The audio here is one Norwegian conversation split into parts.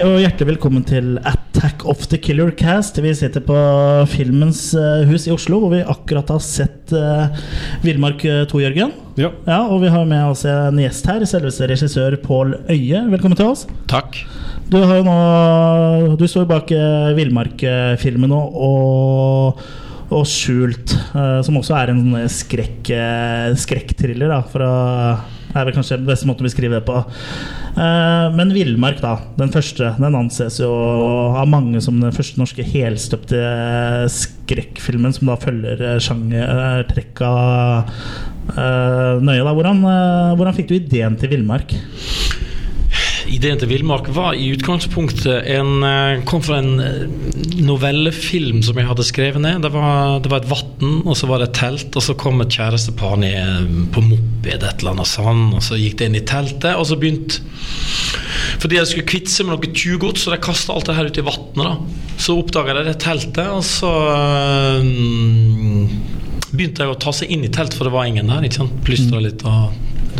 Hei og hjertelig velkommen til Attack of the Killer Cast. Vi sitter på Filmens eh, hus i Oslo, hvor vi akkurat har sett uh, Villmark 2, Jørgen. Ja. Ja, Og vi har med oss en gjest her, selveste regissør Pål Øie. Velkommen til oss. Takk. Du har jo nå Du står bak uh, Villmark-filmen nå, og og Skjult, eh, som også er en skrekk, eh, skrekkthriller. å er vel kanskje den beste måten å beskrive det på. Eh, men 'Villmark', da, den første, den anses jo av mange som den første norske helstøpte skrekkfilmen som da følger eh, sjangertrekka eh, nøye. da. Hvordan, eh, hvordan fikk du ideen til 'Villmark'? Ideen til Villmark var i utgangspunktet en eh, kom fra en eh, novellefilm som jeg hadde skrevet ned. Det var, det var et vann, og så var det et telt, og så kom et kjærestepar ned eh, på moped, et eller annet sånn, og så gikk de inn i teltet, og så begynte Fordi de skulle kvitte seg med noe tjuvgods, så de kasta alt det her ut i vannet. Så oppdaga de det teltet, og så begynte jeg å ta seg inn i telt, for det var ingen der. ikke sant? Plystra litt, og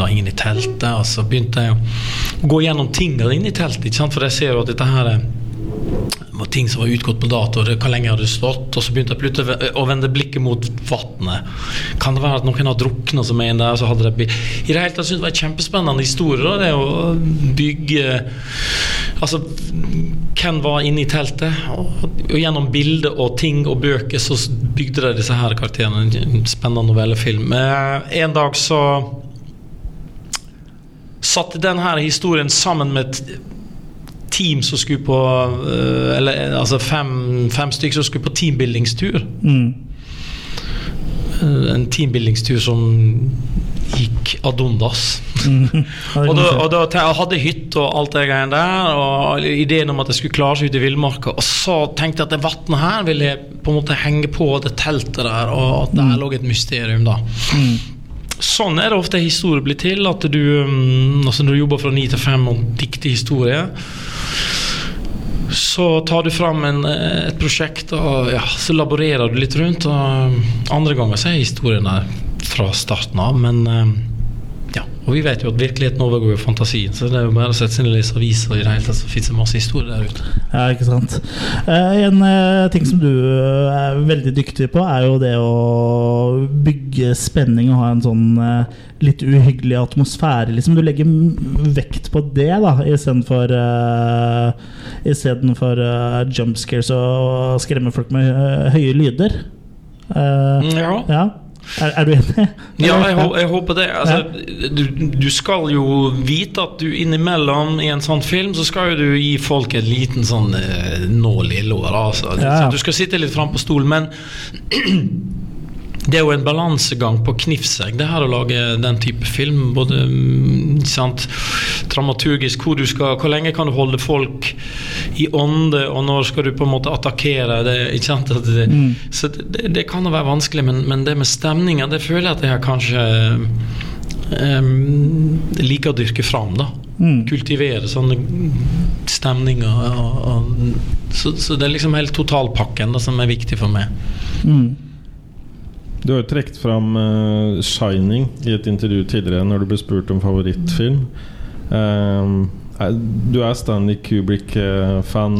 det inn i teltet. Og så begynte jeg å gå gjennom tingene inne i teltet, for jeg ser jo at dette her er var ting som var utgått på dato, og hvor lenge hadde det stått. Og så begynte jeg plutselig å vende blikket mot vannet. Kan det være at noen har drukna som er inne der? Så hadde det I det hele tatt syntes det var en kjempespennende historie. Da, det å bygge Altså, hvem var inne i teltet? Og, og gjennom bilder og ting og bøker så bygde de disse her karakterene. En spennende novellefilm. Eh, En dag så satte denne historien sammen med team som skulle på eh, Eller altså fem, fem stykker som skulle på teambuildingstur. Mm. Eh, En teambuildingstur som gikk ad undas. Mm. Og da, og da jeg hadde hytte og alt det greiene der, og ideen om at jeg skulle klare seg ute i villmarka. Og så tenkte jeg at det vannet her ville jeg på en måte henge på det teltet der, og at der lå et mysterium, da. Sånn er det ofte historier blir til. At du, mm, altså når du jobber fra ni til fem og dikter historie, så tar du fram en, eh, et prosjekt og ja, så laborerer du litt rundt. Og andre ganger så er historien der fra starten av, men ja, og vi vet jo at virkeligheten overgår jo fantasien, så det er jo bare å sette seg ned og lese aviser, i det hele tatt så finnes det masse historier der ute. Ja, ikke sant. Eh, en eh, ting som du eh, er veldig dyktig på, er jo det å bygge spenning og ha en sånn litt uhyggelig atmosfære. Liksom. Du legger vekt på det da istedenfor uh, Istedenfor uh, jump scares og skremme folk med høye lyder. Eh, Ja. ja. Er, er du enig? Ja, jeg, jeg håper det. Altså, du, du skal jo vite at du innimellom i en sånn film, så skal jo du gi folk en liten sånn eh, nål i låret. Altså. Ja, ja. Så Du skal sitte litt fram på stolen, men det er jo en balansegang på knivsegg, det her å lage den type film. Både mm, sant, dramaturgisk, hvor, du skal, hvor lenge kan du holde folk i ånde, og når skal du på en måte attakkere det, ikke sant? Det, mm. Så det, det, det kan jo være vanskelig, men, men det med stemninga, det føler jeg at jeg kanskje um, liker å dyrke fram. da Mm. Kultivere sånne stemninger. Og, og, så, så det er liksom hele totalpakken da, som er viktig for meg. Mm. Du har jo trukket fram uh, 'Shining' i et intervju tidligere når du ble spurt om favorittfilm. Um, du er Stanley Kubrick-fan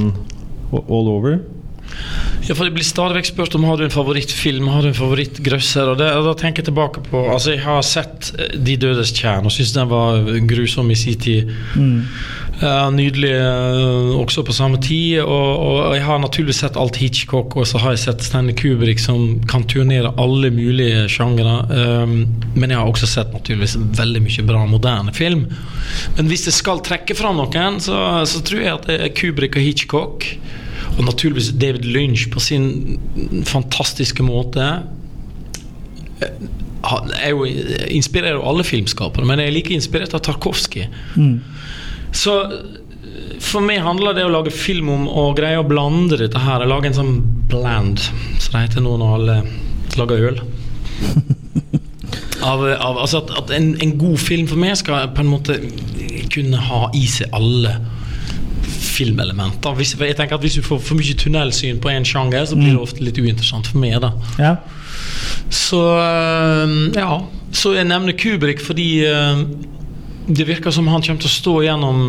all over? Ja, for Jeg blir stadig vekk spurt om har du en favorittfilm, har du en favorittgrøsser. Og, det, og da tenker jeg tilbake på Altså, jeg har sett eh, 'De dødes tjern' og syns den var grusom i sin tid. Mm. Uh, nydelig uh, også på samme tid. Og, og jeg har naturligvis sett alt Hitchcock, og så har jeg sett Stanley Kubrick som kan turnere alle mulige sjangere. Um, men jeg har også sett naturligvis veldig mye bra moderne film. Men hvis jeg skal trekke fram noen, så, så tror jeg at det er Kubrick og Hitchcock. Og naturligvis David Lynch på sin fantastiske måte. Han er jo, inspirerer jo alle filmskapere, men jeg er like inspirert av Tarkovskij. Mm. Så eh, for meg handler det å lage film om å greie å blande dette her. Lage en sånn bland, som det heter nå når alle lager øl. Av, av, altså at, at en, en god film for meg skal på en måte kunne ha i seg alle filmelementer. Hvis, jeg tenker at Hvis du får for mye tunnelsyn på én sjanger, så blir det ofte litt uinteressant for meg. da Ja. så ja. Så jeg nevner Kubrick fordi det virker som han kommer til å stå gjennom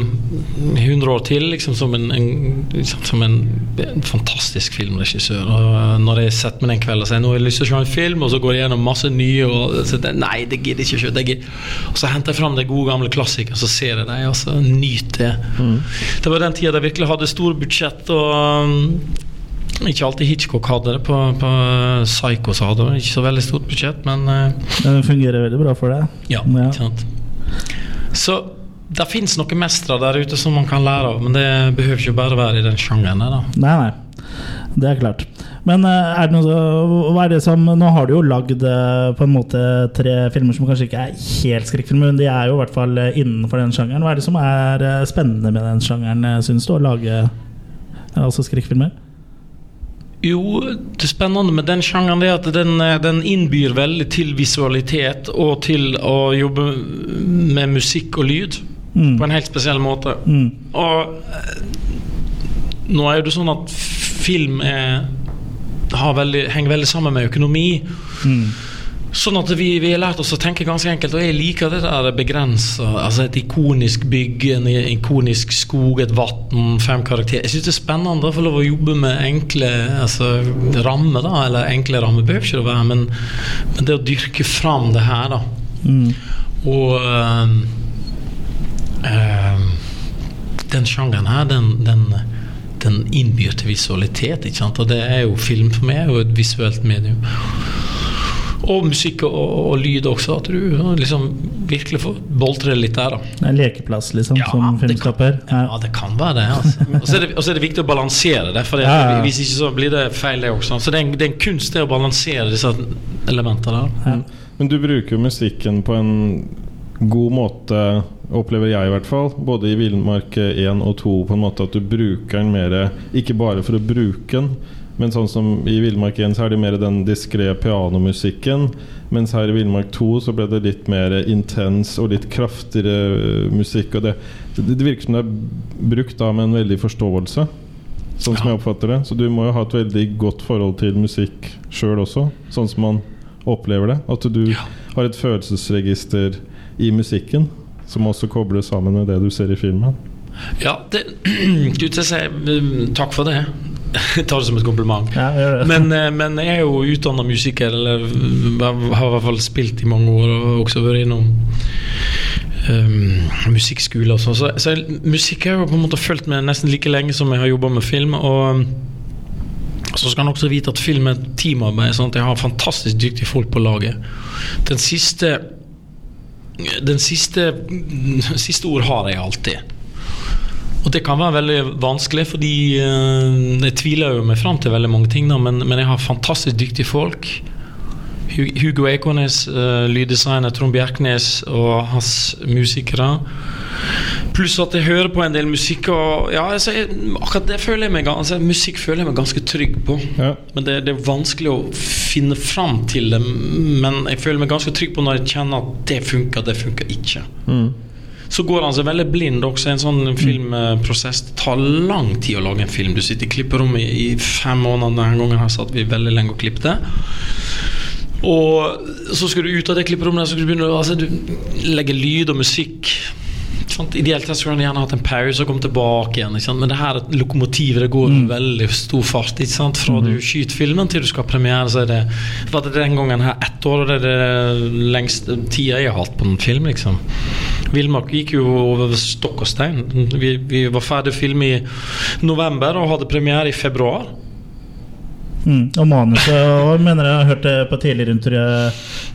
100 år til liksom som en, en, liksom som en, en fantastisk filmregissør. Og når jeg setter meg den kvelden og sier nå har jeg lyst til å se en film, og så går jeg gjennom masse nye og så, Nei, det gidder jeg ikke å se. Og så henter jeg fram de gode, gamle klassikerne, så ser jeg dem, og så nyter jeg. Mm. Det var den tida de virkelig hadde store budsjett. og um, ikke alltid Hitchcock hadde det. På, på Psycho så hadde det ikke så veldig stort budsjett, men uh, Det fungerer veldig bra for deg? Ja, ja. ikke sant. Så det fins noen mestere der ute som man kan lære av, men det behøver ikke bare være i den sjangeren. Da. Nei, nei. Det er klart. Men eh, er det noe, hva er det som Nå har du jo lagd eh, på en måte tre filmer som kanskje ikke er helt skrekkfilmer, men de er jo i hvert fall eh, innenfor den sjangeren. Hva er det som er spennende med den sjangeren, syns du, å lage altså skrekkfilmer? Jo, det spennende med den sjangeren er at den, den, innbyr veldig til visualitet og til å jobbe med musikk og lyd mm. på en helt spesiell måte. Mm. Og nå er det sånn at film er, veldig, henger veldig sammen med økonomi. Mm. Sånn at vi, vi, har lært oss å tenke ganske enkelt, og jeg liker det der begrensa. Altså et ikonisk bygg, en ikonisk skog, et vann, fem karakterer. Jeg syns det er spennende å få lov å jobbe med enkle altså, rammer, da. Eller enkle rammer behøver ikke det være, men, men, det å dyrke fram det her, da. Mm. Og øh, øh, den sjangeren her, den, den, den innbyr til visualitet, ikke sant. Og det er jo film for meg, og et visuelt medium. Og musikk og, og, lyd også. At du liksom virkelig får boltre litt der. da En lekeplass, liksom, ja, som filmskaper? Ja. ja, det kan være det. Altså. Og så er, er, det viktig å balansere det. For ja, Hvis ikke så blir det feil, det også. Så det er en, det er en kunst det å balansere disse elementene der. Men du bruker musikken på en god måte, opplever jeg i hvert fall. Både i Villmark 1 og 2, på en måte at du bruker den mer ikke bare for å bruke den men sånn som i Villmark 1 så er det mer den diskré pianomusikken. Mens her i Villmark 2 så ble det litt mer intens og litt kraftigere eh, musikk. Og det, det, virker som det er brukt da med en veldig forståelse. Sånn som jeg oppfatter det. Så du må jo ha et veldig godt forhold til musikk sjøl også. Sånn som man opplever det. At du har et følelsesregister i musikken som også kobles sammen med det du ser i filmen. Ja, det, du, takk for det. Jeg tar det som et kompliment. Ja, men, eh, men, jeg er jo utdanna musiker, eller har i hvert fall spilt i mange år og også vært innom um, musikkskole og sånn. Så, så, musikk har jeg på en måte fulgt med nesten like lenge som jeg har jobba med film. Og så skal man også vite at film er teamarbeid, sånn at jeg har fantastisk dyktige folk på laget. Den siste Den siste Siste ord har jeg alltid. Og det kan være veldig vanskelig, fordi uh, jeg tviler jo meg fram til veldig mange ting. Da, men, men, jeg har fantastisk dyktige folk. Hugo Ekornes, uh, lyddesigner Trond Bjerknes og hans musikere. Pluss at jeg hører på en del musikk. Og ja, altså, jeg, akkurat det føler jeg meg altså, Musikk føler jeg meg ganske trygg på. Ja. Men det, det, er vanskelig å finne fram til det. Men jeg føler meg ganske trygg på når jeg kjenner at det funker, det funker ikke. Mm så går han seg veldig blind også. En sånn filmprosess det tar lang tid å lage en film. Du sitter i klipperommet i, i fem måneder. Denne gangen her satt vi veldig lenge og klippet. Og så skal du ut av det klipperommet så skal du begynne å altså, legge lyd og musikk. Ideelt sett skulle han gjerne hatt en pause og kommet tilbake igjen. Men det her lokomotivet det går mm. veldig stor fart. Fra mm. du skyter filmen til du skal ha premiere, så er det var det den gangen her ett år, og det er det lengste tida jeg har hatt på en film. liksom Villmark gikk jo over stokk og stein. Vi, vi var ferdig å filme i november og hadde premiere i februar. Mm. Og manuset og mener jeg har hørt det på tidligere intervju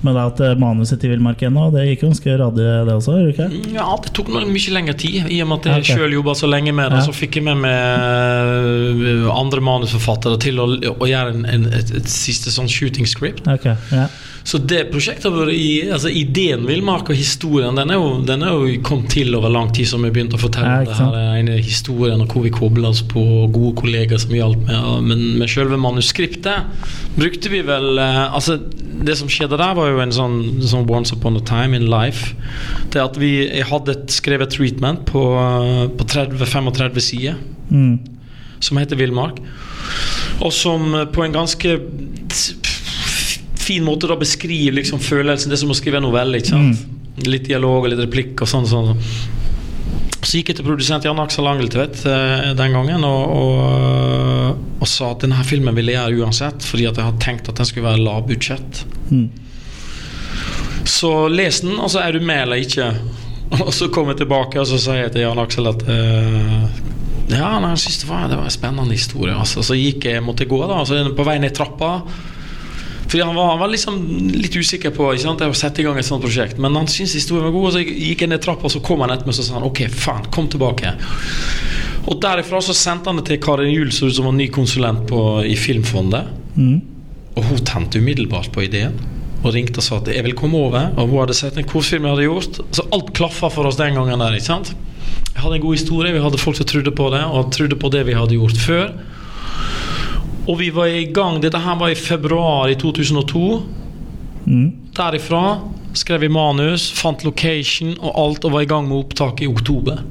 med deg at eh, manuset til Villmark ennå, det gikk ganske radig, det også? ikke? Ja, det tok noe mye lengre tid. I og med at jeg okay. sjøl jobba så lenge med det, ja. så fikk jeg med meg andre manusforfattere til å, å gjøre en, en, et, et, siste sånn shooting script. Okay. Ja. Så det prosjektet har vært i, altså Ideen Villmark og historien den er, jo, den er jo kommet til over lang tid, som vi begynte å fortelle. Ja, det her ene historien og hvor vi kobla oss på gode kollegaer som hjalp med. Men med selve manuskriptet brukte vi vel eh, Altså, det som skjedde der, var jo en sånn, sånn Once upon a time in life. Det at vi hadde et skrevet treatment på, på 30-35 sider. Mm. Som heter Villmark. Og som på en ganske fin måte å beskrive liksom, følelsen. Det er som å skrive en novelle. Mm. Litt dialog og litt replikk og sånn. sånn. Så gikk jeg til produsent Jan Aksel Angeltvedt eh, den gangen og, og, og sa at denne filmen ville jeg gjøre uansett, fordi jeg hadde tenkt at den skulle være lavbudsjett. Mm. Så les den, og så er du med eller ikke. Og så kommer jeg tilbake og så sier jeg til Jan Aksel at uh, Ja, nei, jeg synes det var, det var en spennende historie. Altså. Så gikk jeg, måtte jeg gå, da. Så på vei ned trappa fordi han var, han var liksom litt usikker på ikke sant, å sette i gang et sånt prosjekt. Men han syntes historien var god, og så gikk jeg ned trappa, og så kom han etter meg og sa han, ok, faen, kom tilbake. Og derifra så sendte han det til Karin Juel, som var ny konsulent på, i Filmfondet. Mm. Og hun tente umiddelbart på ideen og ringte og sa at jeg vil komme over. Og hun hadde sett en kortfilm jeg hadde gjort. Så alt klaffa for oss den gangen der. ikke sant? Jeg hadde en god historie, vi hadde folk som trodde på det, og trodde på det vi hadde gjort før. Og vi var i gang Dette her var i februar i 2002. Mm. Derifra skrev vi manus, fant location og alt, og var i gang med opptak i oktober.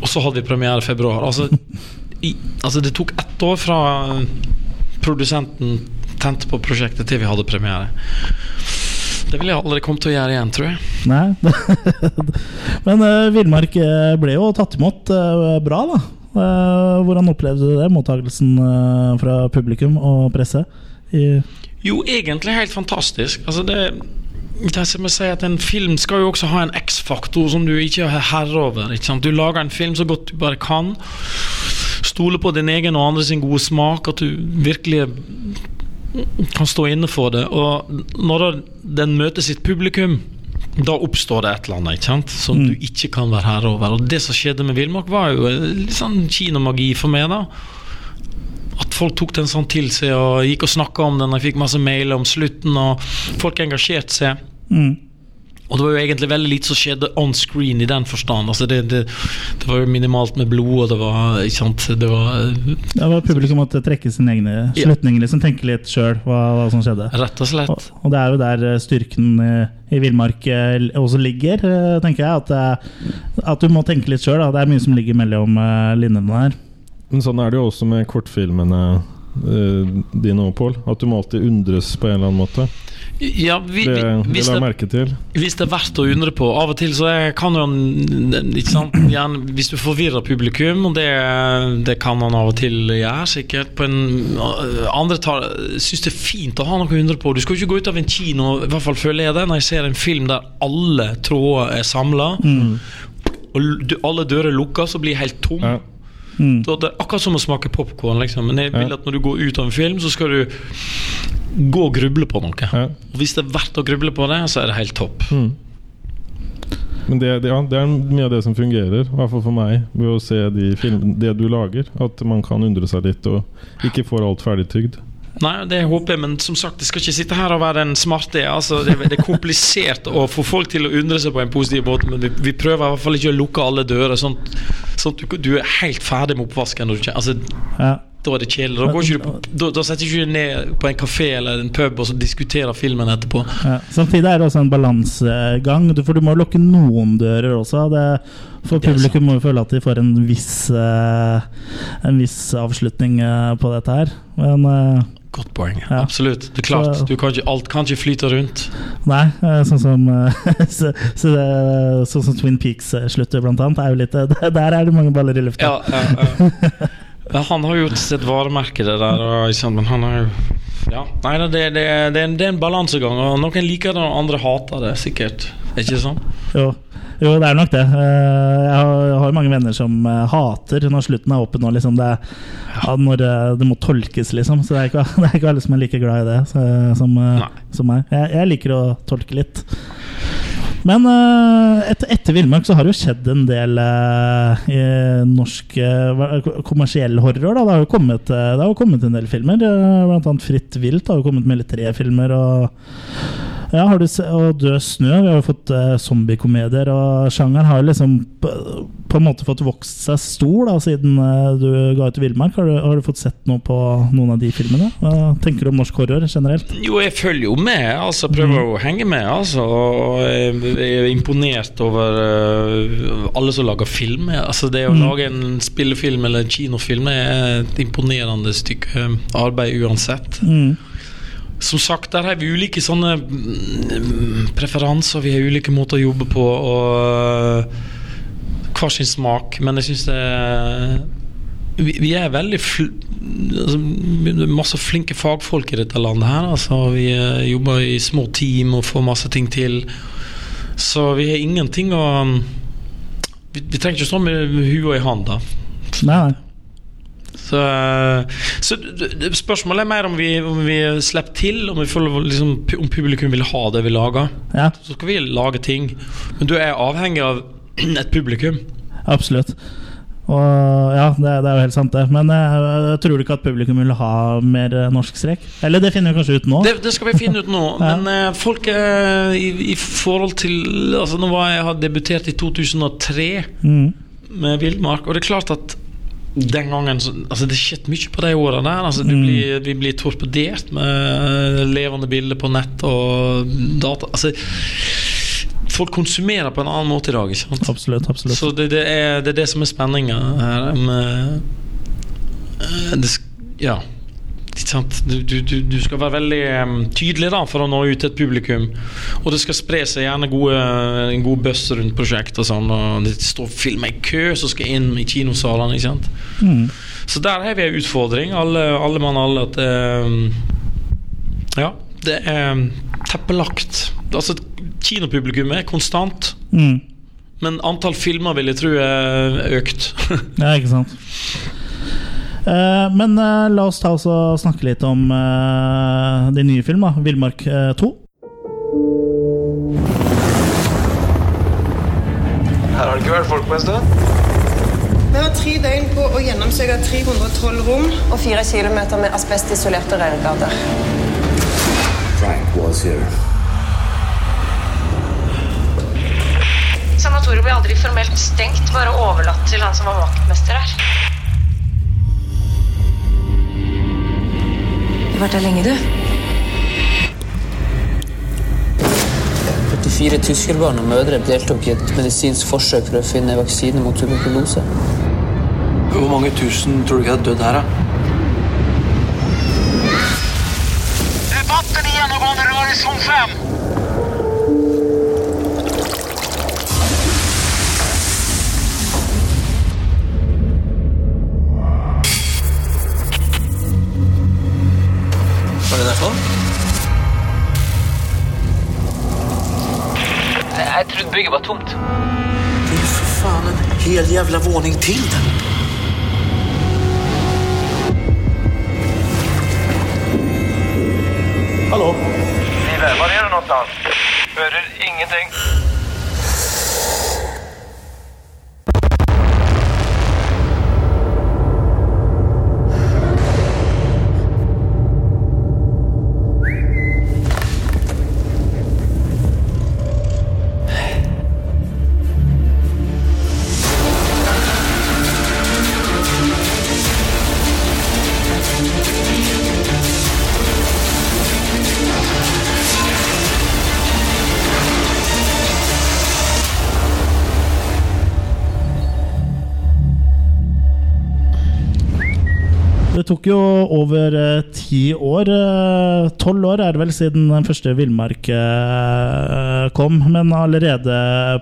Og så hadde vi premiere i februar. Altså, i, altså det tok ett år fra produsenten tente på prosjektet til vi hadde premiere. Det ville jeg aldri kommet til å gjøre igjen, tror jeg. Nei. Men uh, Villmark eh, ble jo tatt imot uh, bra, da. Uh, hvordan opplevde du det? Mottakelsen uh, fra publikum og presse? Jo, egentlig helt fantastisk. Altså det, det som jeg sier at En film skal jo også ha en X-faktor som du ikke har herre over. Du lager en film så godt du bare kan. Stole på din egen og andres gode smak. At du virkelig kan stå inne for det. Og når den møter sitt publikum, da oppstår det et eller annet ikke sant? som mm. du ikke kan være herre over. Og det som skjedde med Villmark, var jo litt sånn kinomagi for meg. da At folk tok den sånn til seg og gikk og snakka om den. Jeg fikk masse mailer om slutten, og folk engasjerte seg. Mm. Og det var jo egentlig veldig lite som skjedde on screen i den forstand. Altså det, det, det, var jo minimalt med blod, og det var ikke sant Det var Det var Publikum måtte trekke sine egne slutninger, liksom tenke litt sjøl hva, hva, som skjedde. Rett og slett. Og, og, det er jo der eh, styrken i, i villmark eh, også ligger, eh, tenker jeg. At, at du må tenke litt sjøl. Det er mye som ligger mellom linjene her. Men sånn er det jo også med kortfilmene dine òg, Pål. At du må alltid undres på en eller annen måte. Ja, vi, det, hvis, det, hvis det er verdt å undre på Av og til så kan jo han Hvis du forvirrer publikum, og det, det, kan man av og til gjøre, sikkert på en, Andre tar, syns det er fint å ha noe å undre på. Du skal jo ikke gå ut av en kino, i hvert fall føler jeg det, når jeg ser en film der alle tråder er samla, mm. og alle dører er lukka, så blir jeg helt tom. Ja. Mm. Det er akkurat som å smake popkorn. Liksom. Men jeg vil at når du går ut av en film, så skal du gå og gruble på noe. Ja. Og Hvis det er verdt å gruble på det, så er det helt topp. Mm. Men det, det, ja, det, er mye av det som fungerer, i hvert fall for meg, ved å se de film, det du lager. At man kan undre seg litt og ikke får alt ferdigtygd. Nei, det håper jeg, men som sagt, jeg skal ikke sitte her og være den smarte. Altså, det, det, er komplisert å få folk til å undre seg på en positiv måte, men vi, vi prøver i hvert fall ikke å lukke alle dører, sånn, sånn at du, du, er helt ferdig med oppvasken. Altså, ja da er det kjedelig. Da, du da, da setter du ikke ned på en kafé eller en pub og så diskuterer filmen etterpå. Ja, samtidig er det også en balansegang, for du må lukke noen dører også. Det, for publikum må jo føle at de får en viss, uh, en viss avslutning uh, på dette her. Men uh, Godt poeng. Ja. Absolutt. Det er klart, så, ikke, Alt kan ikke flyte rundt. Nei, sånn som, så, så, sånn som Twin Peaks slutter, blant annet. Er litt, der er det mange baller i lufta. Ja, ja, ja. Han har gjort sitt varemerke, det der. Men han har jo ja. Nei, det, det, det, er en, det er en balansegang. Og noen liker det, og andre hater det sikkert. Ikke sånn? Jo. Jo, det er nok det. Eh, jeg har mange venner som eh, hater når slutten er åpen. Og liksom det, ja, når eh, det må tolkes, liksom. Så det er ikke, det er ikke alle som er like glad i det som, som meg. Jeg, jeg liker å tolke litt. Men etter, etter Villmark så har det jo skjedd en del uh, i norsk kommersiell horror. Da. Det har jo kommet, det har jo kommet en del filmer. blant annet Fritt vilt har jo kommet med litt tre filmer. Og ja, har du se, og Død snø. Vi har jo fått uh, zombiekomedier. Og sjangeren har liksom på, på, en måte fått vokst seg stor da, siden uh, du ga ut Villmark. Har, har, du fått sett noe på noen av de filmene? Hva tenker du om norsk horror generelt? Jo, jeg følger jo med. altså Prøver mm. å henge med. altså Og jeg er imponert over uh, alle som lager film. Altså Det å mm. lage en spillefilm eller en kinofilm er et imponerende stykke arbeid uansett. Mm. Som sagt, der har vi ulike sånne mm, preferanser. Vi har ulike måter å jobbe på. Og øh, hver sin smak. Men jeg syns det vi, vi er veldig fl altså, Masse flinke fagfolk i dette landet her. Altså, vi øh, jobber i små team og får masse ting til. Så vi har ingenting å Vi, vi trenger ikke stå med huet i hånda. Nei, nei. Så, så d- d- spørsmålet er mer om vi, om vi slipper til, om, vi får, liksom, om publikum vil ha det vi lager. Ja, Så skal vi lage ting. Men du er avhengig av et publikum. absolutt. Og ja, det, det er jo helt sant, det. Men jeg, jeg tror ikke at publikum vil ha mer eh, norsk strek. Eller det finner vi kanskje ut nå. Det, det skal vi finne ut nå. Ja. Men uh, folk uh, i, i forhold til Altså Nå var jeg har debutert i 2003 Mm. med Villmark, og det er klart at den gangen altså Det skjedde mye på de årene. Altså du Mm. blir, vi blir torpedert med levende bilder på nett og data. Altså Folk konsumerer på en annen måte i dag. Ikke sant? Absolutt. absolutt. Så det, det, er, det er det som er spenninga her. Med, eh, det, ja. Ikke sant? Du, du, du, du skal være veldig tydelig da for å nå ut til et publikum. Og det skal spre seg gjerne gode, en god buzz rundt prosjektet. Og sånn, og det står filmer i kø som skal inn i kinosalene. Ikke sant? Mm. Så der har vi en utfordring, alle, alle mann alle. At det, Ja, det er teppelagt. Altså, kinopublikummet er konstant. Mm. Men antall filmer vil jeg tro er økt. Ja, ikke sant. Eh, men eh, la oss ta oss og snakke litt om din de nye filmene. Villmark eh, 2. Her har det ikke vært folk på en stund. Vi har tre døgn på å gjennomsøke 312 rom. og fire kilometer med asbestisolerte rørgater. Frank was here. Sanatoriet ble aldri formelt stengt, bare overlatt til han som var vaktmester her. Har vært der lenge, du. 44 tyskerbarn og mødre deltok i et medisinsk forsøk for å finne vaksine mot tuberkulose. Hvor mange tusen tror du ikke hadde dødd her, da? Debatten i gjennomgående rør i som fem! En hel jævla våning til den. Tok jo over eh, ti år. eh, Tolv år er det vel siden den første Villmark eh, kom. Men allerede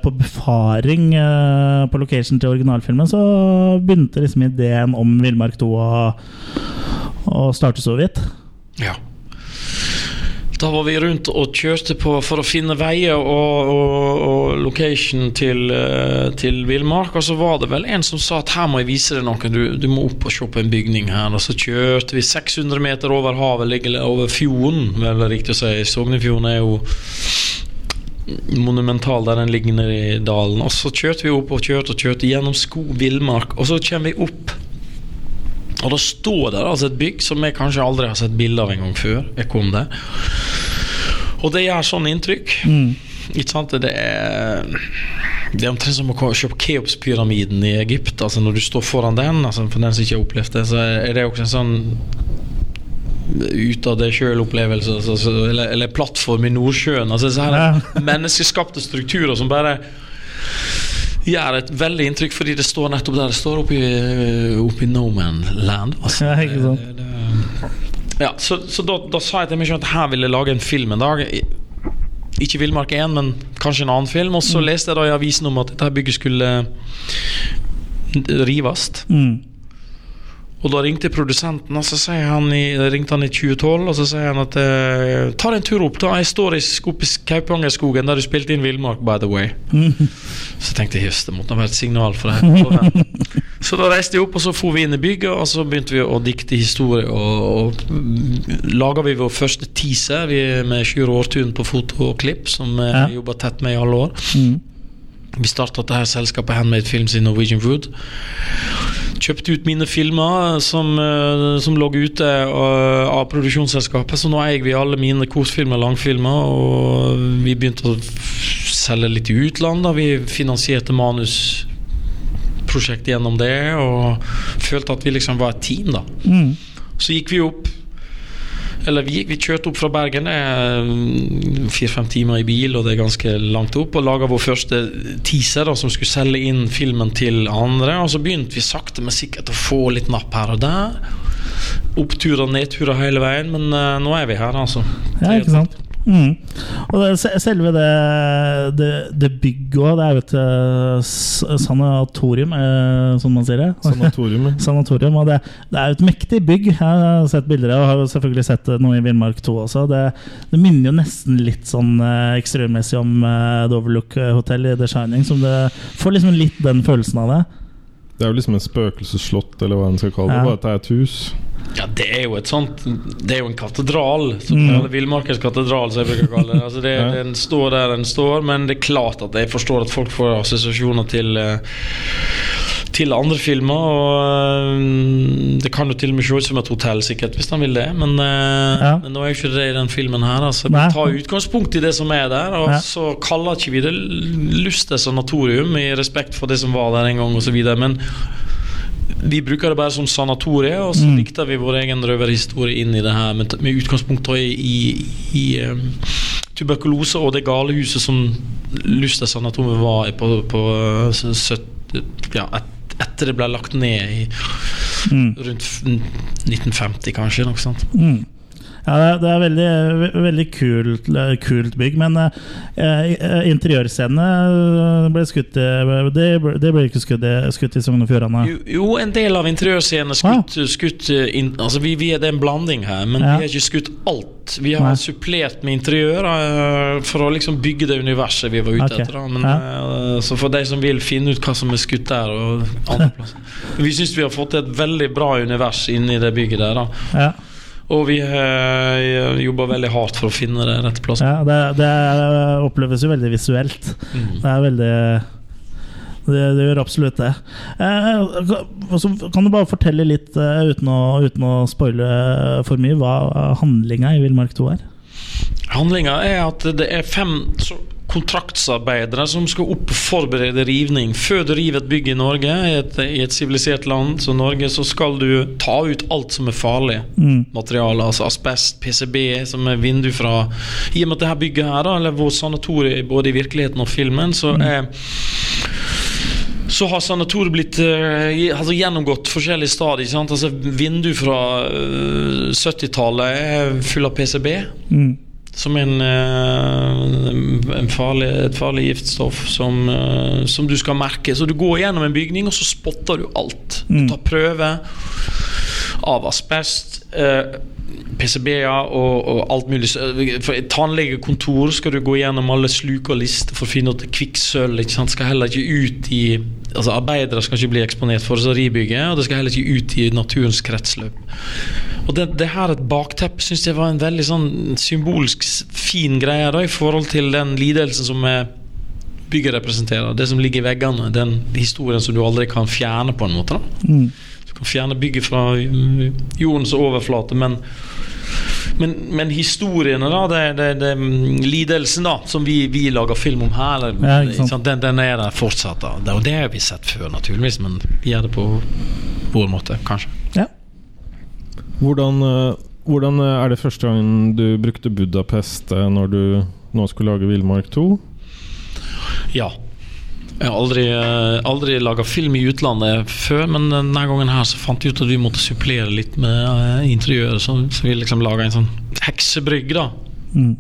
på befaring på location til originalfilmen så begynte liksom ideen om Villmark 2 å, å starte så vidt. Ja. Da var vi rundt og kjørte på for å finne veier og, og, og location til, eh, til Villmark. Og så var det vel en som sa at her må jeg vise deg noe, du, du må opp og se på en bygning her. Og så kjørte vi 600 meter over havet, over fjorden, vel riktig å si. Sognefjorden er jo monumental der den ligger nede i dalen. Og så kjørte vi opp og kjørte og kjørte gjennom skog, villmark, og så kommer vi opp. Og da står der altså et bygg som jeg kanskje aldri har sett bilde av en gang før jeg kom der. Og det gjør sånn inntrykk. Ikke sant? Det er Det er omtrent som å se på Keops-pyramiden i Egypt. Altså Når du står foran den, altså for den som ikke har opplevd det, så er det også en sånn ut av det sjøl-opplevelse, altså, eller, eller plattform i Nordsjøen. Altså Menneskeskapte strukturer som bare gjør et veldig inntrykk, fordi det står nettopp der det står, oppe i, i No Man Land. Altså. Ja, ikke sant? Ja, så, så da, da sa jeg til meg selv at her vil jeg lage en film en dag. Ikke Villmark 1, men kanskje en annen film. Og så leste jeg da i avisen om at dette bygget skulle rives. Mm. Og da ringte produsenten, og så sier han i, ringte han i 2012 og så sier han at eh, Ta deg en tur opp, da. Jeg står i, oppe i Kaupangerskogen der du spilte inn Villmark, by the way. Så tenkte jeg jøss, det måtte ha vært et signal for det. Så da reiste jeg opp, og så for vi inn i bygget, og så begynte vi å dikte historie. Og, og mm, laga vi vår første teaser vi, med Sjur Årtun på foto og klipp, som vi Ja. jeg jobba tett med i alle år. Mm. Vi starta dette selskapet Handmade Films i Norwegian Wood. Kjøpte ut mine filmer som, eh, som lå ute eh, av produksjonsselskapet. Så nå eier vi alle mine kortfilmer og langfilmer. Og vi begynte å selge litt i utlandet. Vi finansierte manusprosjekt gjennom det. Og følte at vi liksom var et team, da. Mm. Så gikk vi opp Eller vi, vi kjørte opp fra Bergen, det er mm, fire-fem timer i bil, og det er ganske langt opp, og laga vår første teaser da, som skulle selge inn filmen til andre. Og så begynte vi sakte, men sikkert å få litt napp her og der. Oppturer og nedturer hele veien, men uh, nå er vi her, altså. Ja, ikke sant? Mm. Og det, selve det, det, det bygget òg, det er jo et eh, sanatorium, eh, som man sier det. Sanatorium. Sanatorium, og det, det er jo et mektig bygg. Jeg har sett bilder av og har selvfølgelig sett noe i Villmark 2 også. Det, det minner jo nesten litt sånn eh, ekstremessig om eh, The Overlook Hotel i The Shining. Som det får liksom litt den følelsen av det. Det er jo liksom et spøkelsesslott, eller hva en skal kalle det. Ja. Bare at det er et hus. Ja, det er jo et sånt Det er jo en katedral. Mm. Villmarkens katedral, som jeg bruker å kalle det. Altså det Ja. Den står der den står, men det er klart at jeg forstår at folk får assosiasjoner til eh, til andre filmer. Og eh, Det kan jo til og med se ut som et hotell, sikkert, hvis han vil det. Men, eh, Ja. men nå er jo ikke det i den filmen her. Altså. Vi tar utgangspunkt i det som er der, og Ja. så kaller ikke vi det Lustes Natorium i respekt for det som var der en gang, osv. Men vi bruker det bare som sanatorie, og så Mm. dikter vi vår egen røverhistorie inn i det her med, med utgangspunkt i, i, i um, tuberkulose og det galehuset som Luster sanatorium var i på, på eh, ja, et, etter det ble lagt ned i Mm. rundt 1950, kanskje. Noe sånt. Mm. Ja, det er, veldig, veldig kult, eh, kult bygg, men eh, eh, interiørscenene ble skutt Det, det ble ikke skutt, skutt i Sogn og Fjordane. Jo, jo, en del av interiørscenene skutt, ah. skutt in, altså vi, vi er, Det en blanding her, men Ja. vi har ikke skutt alt. Vi har Nei. supplert med interiør uh, for å liksom bygge det universet vi var ute okay. etter. Da. Men, eh, så for de som vil finne ut hva som er skutt der og andre plasser Vi syns vi har fått til et veldig bra univers inni det bygget der. Da. Ja. Og vi har jobber veldig hardt for å finne det rette plassen. Ja, det, det oppleves jo veldig visuelt. Mm. Det er veldig det, det gjør absolutt det. Eh, kan- du bare fortelle litt, eh, uten å, uten å spoile for mye, hva handlinga i Villmark 2 er? Handlinga er at det er fem kontraktsarbeidere som skal opp og forberede rivning. Før du river et bygg i Norge, i et, sivilisert land som Norge, så skal du ta ut alt som er farlig Mm. materiale. Altså asbest, PCB, som er vindu fra I og med at dette bygget her, da, eller vår sanatorium både i virkeligheten og filmen, så er så har sanatoriet blitt eh, altså gjennomgått forskjellige stadier. Sant? Altså, vindu fra eh, 70-tallet er full av PCB. Mm. Som en, eh, en farlig, et farlig giftstoff som, eh, som du skal merke. Så du går gjennom en bygning, og så spotter du alt. Du Mm. tar prøve av asbest, eh, PCB-er og, og alt mulig. Et tannlegekontor skal du gå gjennom alle sluk og lister for å finne ut kvikksølv. Skal heller ikke ut i Altså Arbeidere skal ikke bli eksponert for ribygget, og det skal heller ikke ut i naturens kretsløp. Og det, det her et bakteppe syns jeg var en veldig sånn symbolsk fin greie da, i forhold til den lidelsen som er bygget representerer. Det som ligger i veggene. Den historien som du aldri kan fjerne, på en måte. da Mm. Fjerne bygget fra jordens overflate, men men, men historiene, da, det, det, det, lidelsen da som vi, vi lager film om her, eller, Ja, ikke sant. den, den er der fortsatt. da Og det har vi sett før, naturligvis, men vi gjør det på vår måte, kanskje. Ja. Hvordan, eh, hvordan eh, er det første gangen du brukte Budapest eh, når du nå skulle lage Villmark 2? Ja. Jeg har aldri, eh, aldri laga film i utlandet før, men denne gangen her så fant jeg ut at vi måtte supplere litt med interiøret. Så, så vi liksom laga en sånn heksebrygg da Mm.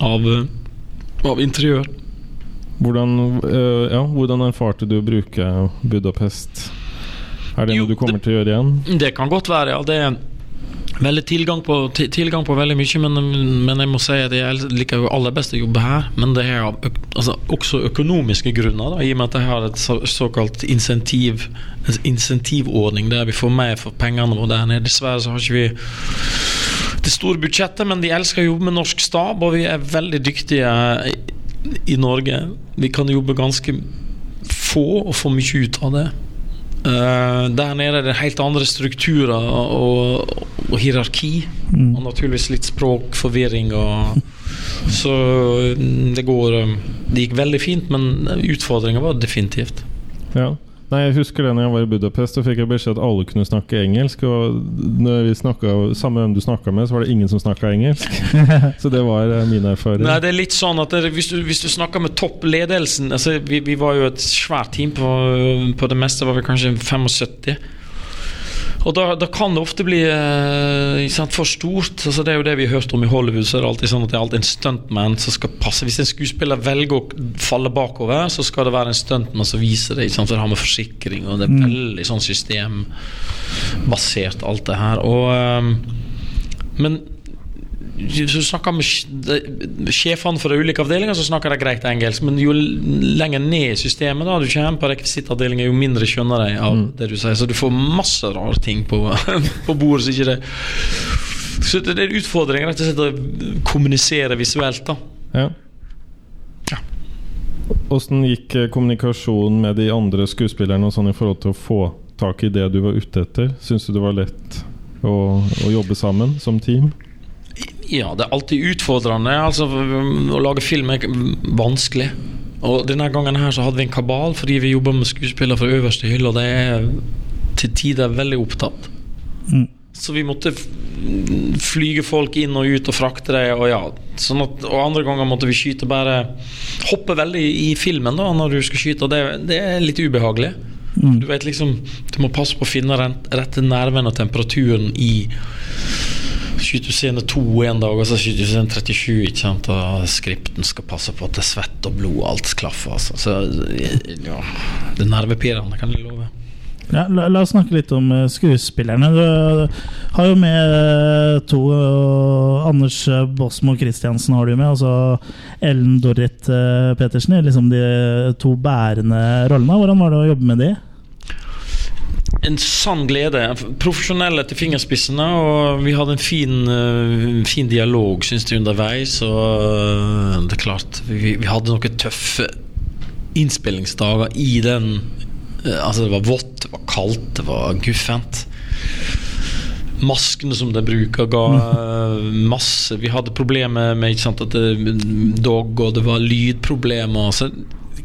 av, eh, av interiør. Hvordan, eh, ja, hvordan erfarte du å bruke Budapest? Er det noe du kommer til å gjøre igjen? Det kan godt være, ja. Det er veldig tilgang på, tilgang på veldig mye, men, men jeg må si at jeg liker jo aller best å jobbe her. Men det er altså, også økonomiske grunner, da, i og med at jeg har et så, såkalt insentiv, en insentivordning der vi får mer for pengene våre der nede. Dessverre så har ikke vi det store budsjettet, men de elsker å jobbe med norsk stab, og vi er veldig dyktige i Norge. Vi kan jobbe ganske få og få mye ut av det. Eh, der nede er det helt andre strukturer og, og hierarki. Og naturligvis litt språkforvirring. Og, så mm, det går um, Det gikk veldig fint, men utfordringa var definitivt. Ja. Nei, jeg husker det når jeg var i Budapest, så fikk jeg beskjed at alle kunne snakke engelsk. Og når vi snakket, Samme hvem du snakka med, så var det ingen som snakka engelsk. så det var eh, min erfaring. Nei, det er litt sånn at det, hvis, du, hvis du snakker med toppledelsen altså, vi, vi var jo et svært team. På, på det meste var vi kanskje 75. Og da, da kan det ofte bli eh, sant, for stort. Altså, det er jo det vi har hørt om i Hollywood. Så er det alltid sånn at det er alltid en stuntman som skal passe. Hvis en skuespiller velger å falle bakover, så skal det være en stuntman som viser det. Sant, for det har med forsikring og det er veldig sånn systembasert, alt det her. Og, eh, men du snakker med sjefene de ulike avdelinger, så snakker de greit engelsk. Men jo lenger ned i systemet da du kommer på rekvisittavdelingen, jo mindre skjønner de av det du sier. Så du får masse rare ting på, på bordet. Så ikke det Så det er en utfordring rett og slett å kommunisere visuelt. da Ja. Åssen gikk eh, kommunikasjonen med de andre skuespillerne og sånn i forhold til å få tak i det du var ute etter? Syns du det var lett å, å jobbe sammen som team? Ja, det er alltid utfordrende. Altså, å lage film er vanskelig. Og denne gangen her så hadde vi en kabal fordi vi jobber med skuespillere fra øverste hylle, og de er til tider veldig opptatt. Mm. Så vi måtte flyge folk inn og ut og frakte dem. Og, ja. sånn at, og andre ganger måtte vi skyte bare Hoppe veldig i filmen da når du skal skyte, og det, det er litt ubehagelig. Du vet liksom Du må passe på å finne rette nerven og temperaturen i Skyter du scene 2 en dag, og så skyter du scene 37, ikke sant? og skripten skal passe på at det er svett og blod, alt klaffer. Altså. Så ja, det er nervepirrende, kan jeg love. Ja, la, la oss snakke litt om eh, skuespillerne. Du har jo med eh, to eh, Anders Båsmo Christiansen har du med, og så Ellen Dorrit eh, Petersen. Liksom de to bærende rollene. Hvordan var det å jobbe med de? En sann glede. Profesjonelle til fingerspissene, og vi hadde en fin, eh, fin dialog, syns jeg, underveis. Og eh, det er klart, vi, vi hadde noen tøffe innspillingsdager i den eh, Altså, det var vått, det var kaldt, det var guffent. Maskene som de bruker, ga eh, masse Vi hadde problemer med ikke sant, at det, dog, og det var lydproblemer. Så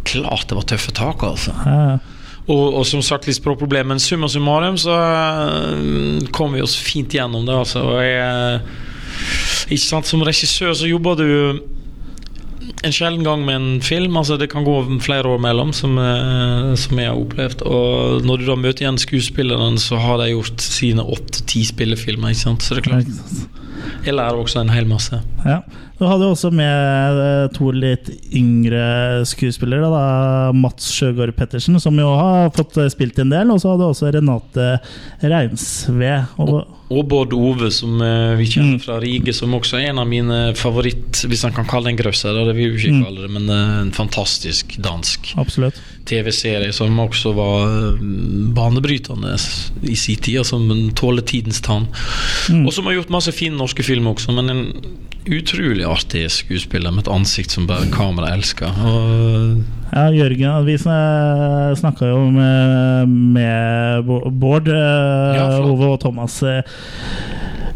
klart det var tøffe tak, altså. Ja, Og, og som sagt litt språkproblemer, men summa summarum så øh, kom vi oss fint gjennom det. Altså. Og jeg, ikke sant, som regissør så jobber du en sjelden gang med en film. Altså Det kan gå flere år mellom, som, øh, som jeg har opplevd. Og når du da møter igjen skuespilleren, så har de gjort sine åtte-ti spillefilmer. Ikke sant? Så det er klart, jeg lærer også en hel masse. Ja. Du hadde også med eh, to litt yngre skuespillere. Da. Mats Sjøgaard Pettersen, som jo har fått eh, spilt en del. Og så hadde også Renate Reinsve. Og, Og Bård Ove, som eh, vi kjenner fra Rige, som også er en av mine favoritt Hvis han kan kalle det en grøsser, det vil vi ikke Mm. kalle det, men en fantastisk dansk. TV-serie som også var banebrytende i sin tid, som tåler tidens tann. Mm. Og som har gjort masse fine norske filmer også, men en utrolig artig skuespiller med et ansikt som bare kamera elsker. Og Ja, Jørgen, vi snakka jo med, med Bård, eh, Ja. Ove og Thomas eh,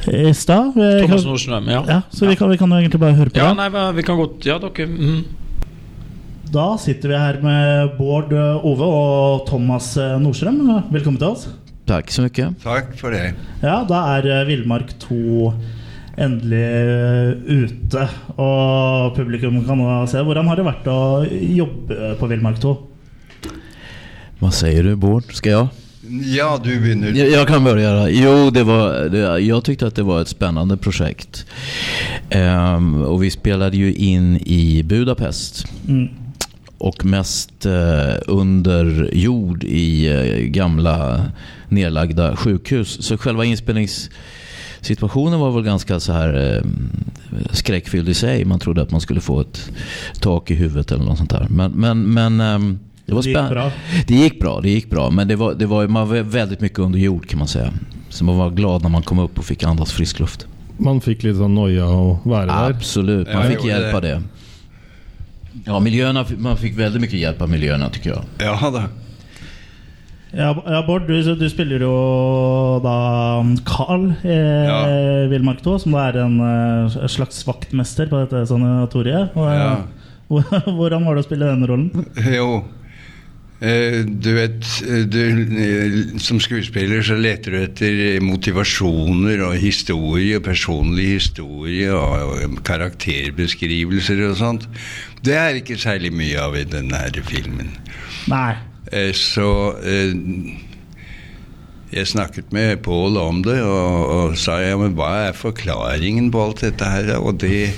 i stad. Thomas Nordstrøm, ja. Ja, så vi kan, vi kan jo egentlig bare høre på Ja, det. nei, vi kan godt Ja, dere mm. Da sitter vi her med Bård eh, Ove og Thomas Nordstrøm. Velkommen til oss. Takk så mye. Takk for det. Ja, da er Villmark 2 endelig eh, ute, og publikum kan nå se. Hvordan har det vært å jobbe på Villmark 2? Hva sier du Bård? Skal jeg? Ja, du begynner. Jeg, jeg kan börja. Jo, det var, det, jeg syntes at det var et spennende prosjekt. Um, og vi spilte jo inn i Budapest. Mm. Och mest eh, under jord i eh, gamla nedlagda sjukhus. Så själva inspelningssituationen var väl ganska så här eh, skräckfylld i sig. Man trodde att man skulle få ett tak i huvudet eller något sånt där. Men, men, men ehm, det var Det gick bra. Det gick bra, det gick bra. Men det var, det var, man var väldigt mycket under jord kan man säga. Så man var glad när man kom upp och fick andas frisk luft. Man fikk litt sån noja och vara där? Absolut, man fick av det. det. Ja, miljöerna, man fick väldigt mycket hjälp av miljöerna tycker jag. Ja da. Ja, Bård, du, du spiller jo da Carl i Ja. Villmark 2, som da er en eh, slags vaktmester på dette sanatoriet. Og, eh, Ja. Hvordan var det å spille denne rollen? Jo. Eh, du vet, eh, du, eh, som skuespiller så leter du etter motivasjoner og historie, personlig historie og karakterbeskrivelser og sånt. Det er ikke særlig mye av i denne filmen. Nei. Eh, Så eh, jeg snakket med Pål om det og, og sa ja, men hva er forklaringen på alt dette her? Og det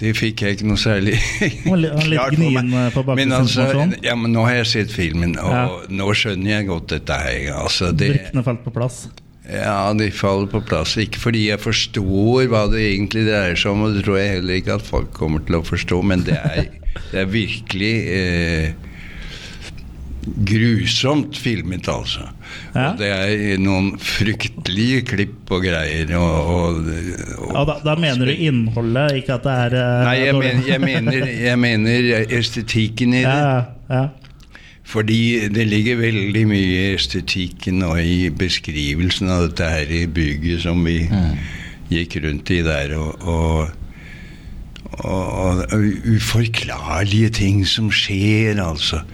det fikk jeg ikke noe særlig klart for meg. eh, på Men altså, ja, men nå har jeg sett filmen, og Ja. nå skjønner jeg godt dette her. Altså, det, Brikkene falt på plass. Ja, de faller på plass. Ikke fordi jeg forstår hva det egentlig dreier seg om, og det tror jeg heller ikke at folk kommer til å forstå, men det er, det er virkelig eh, grusomt filmet, altså. Ja. Og det er noen fryktelige klipp og greier. Og, og, og Ja, da, da mener du innholdet, ikke at det er eh, Nei, jeg, men, jeg, mener, jeg mener estetikken i det. Ja, ja. Fordi det ligger veldig mye i estetikken og i beskrivelsen av dette her i bygget som vi gikk rundt i der, og, og, og, og uforklarlige ting som skjer, altså.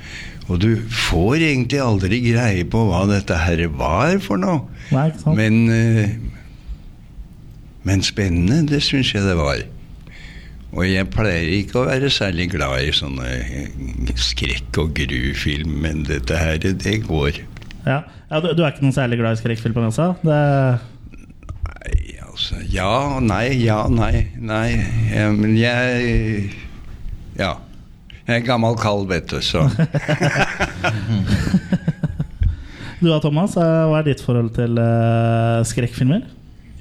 Og du får egentlig aldri greie på hva dette her var for noe. Nei. Men, eh, men spennende, det syns jeg det var. Og jeg pleier ikke å være særlig glad i sånne eh, skrekk- og grufilm, men dette her, det går. Ja, ja du, du er ikke noen særlig glad i skrekkfilmer, altså? Det, Altså, ja nei, ja nei. Nei, ja, men jeg Ja. Jeg er gammel kall, vet du, så du da, Thomas, hva er ditt forhold til uh, skrekkfilmer?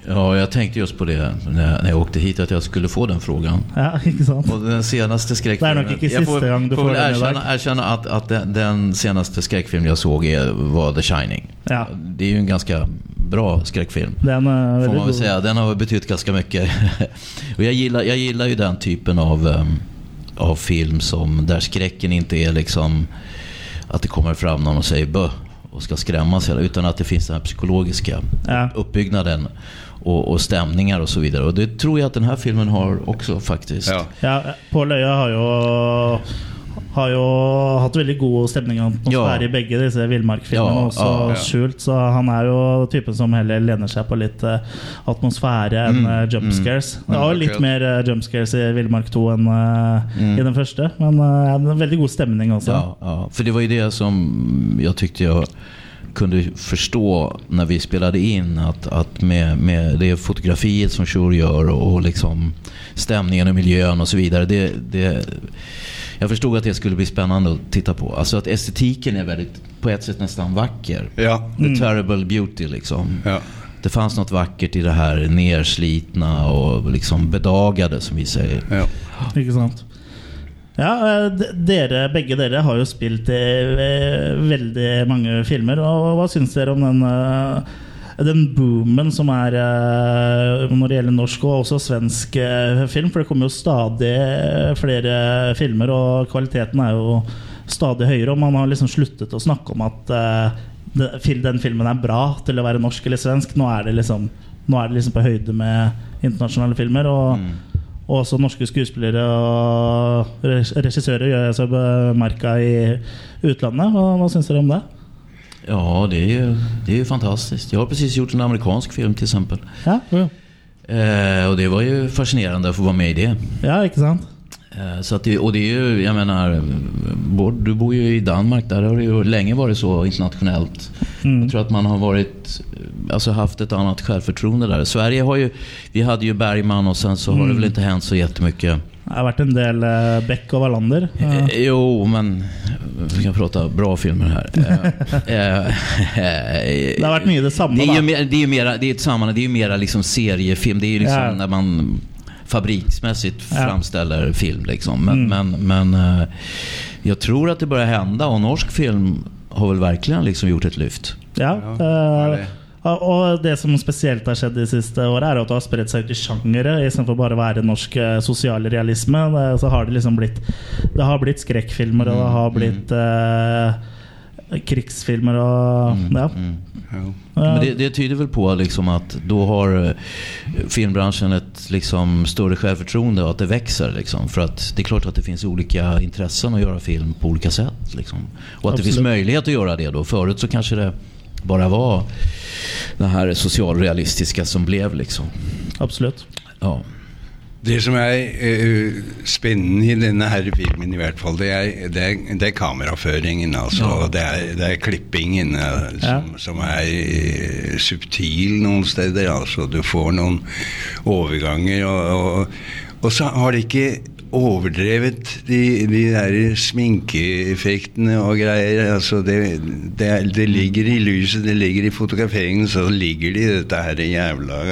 Ja, jag tänkte just på det när, när jag åkte hit att jag skulle få den frågan. Ja? Och den senaste Det skräckfilmen... är inte jag får får dag. erkänna, erkänna att, att den, den senaste skräckfilm jag såg är, var The Shining. Ja. Det är ju en ganska bra skräckfilm. Den er Får man väl säga. Den har betytt ganska mycket. och jag gillar, jag gillar ju den typen av, um, av film som där skräcken inte är liksom att det kommer fram någon och säger bö och ska skrämmas utan att det finns den här psykologiska Ja. uppbyggnaden och, och stämningar och så vidare. Och det tror jag att den här filmen har också faktiskt. ja. Ja, Pål Øya har jo har jo hatt veldig god stemning atmosfære Ja. i begge disse villmarkfilmene. Ja, også ja, ja. skjult, så han er jo typen som heller lener seg på litt uh, atmosfære enn Mm, uh, jump scares. Det var jo litt mer uh, jump scares i Villmark 2 enn uh, Mm. i den første, men uh, en veldig god stemning også. Ja, ja, för det var jo det som jeg tykte jag kunde förstå när vi spelade in. Att, att med, med det fotografiet som Shore gör och liksom stämningen och miljön och så vidare. Det, det, jag förstod att det skulle bli spännande att titta på. Alltså att estetiken är väldigt, på ett sätt nästan vacker. ja. The terrible beauty liksom. ja. Det fanns något vackert i det här nerslitna och liksom bedagade som vi säger. ja. Ikke sant? Ja, eh, dere, begge dere har jo spilt i eh, veldig mange filmer. Og hva syns dere om den, eh, den boomen som er når det gjelder norsk og også svensk film? For det kommer jo stadig flere filmer, og kvaliteten er jo stadig høyere. Og man har liksom sluttet å snakke om at den filmen er bra til å være norsk eller svensk. Nå er det liksom, er det liksom på høyde med internasjonale filmer. Og og også norske skuespillere og regissører gjør seg bemerka i utlandet. Hva, hva syns dere om det? Ja, det er, jo, det er jo fantastisk. Jeg har precis gjort en amerikansk film f.eks. Ja, Ja. Eh, og det var jo fascinerende å få være med i det. ja ikke sant? Eh, Så att det, och det är ju, jag menar, du bor ju i Danmark, där har det ju länge varit så internationellt. Mm. Jag tror att man har varit, alltså haft ett annat självförtroende där. Sverige har ju, vi hade ju Bergman och sen så har det Mm. väl inte hänt så jättemycket. Det har vært en del eh, Beck og Wallander. Ja. Eh, Jo, men vi kan prata bra filmer här. Eh, eh, Det har vært mye det samme, det är da. ju mer, det är ju mera, det är ett sammanhang, det är ju mera liksom seriefilm. Det är ju liksom Ja. när man fabriksmässigt Ja. framställer film liksom. Men, Mm. men, men eh, jag tror att det börjar hända och norsk film har väl verkligen liksom gjort ett lyft. Ja, ja. og- og det som spesielt har skjedd de siste åra, er at det har spredt seg ut i sjangere istedenfor bare å være norsk eh, sosialrealisme. Så har det liksom blitt Det har blitt skrekkfilmer, og det har blitt eh, krigsfilmer og Ja. Men det, det tyder väl på liksom att då har eh, filmbranschen ett liksom större självförtroende och att det växer. Liksom. För att det är klart att det finns olika intressen att göra film på olika sätt. Liksom. Och att det finns Absolut. möjlighet att göra det då. Förut så kanske det bara var det här socialrealistiska som blev liksom. Absolut. Ja. Det som er uh, spennende i denne her filmen, i hvert fall, det er, det er, det er kameraføringen. altså. Ja. Det er, det er klippingen uh, som, som er uh, subtil noen steder. altså. Du får noen overganger. Og, og, og så har de ikke overdrevet de, de der sminkeeffektene og greier. altså det, det, det ligger i lyset, det ligger i fotograferingen, så ligger det i dette her jævla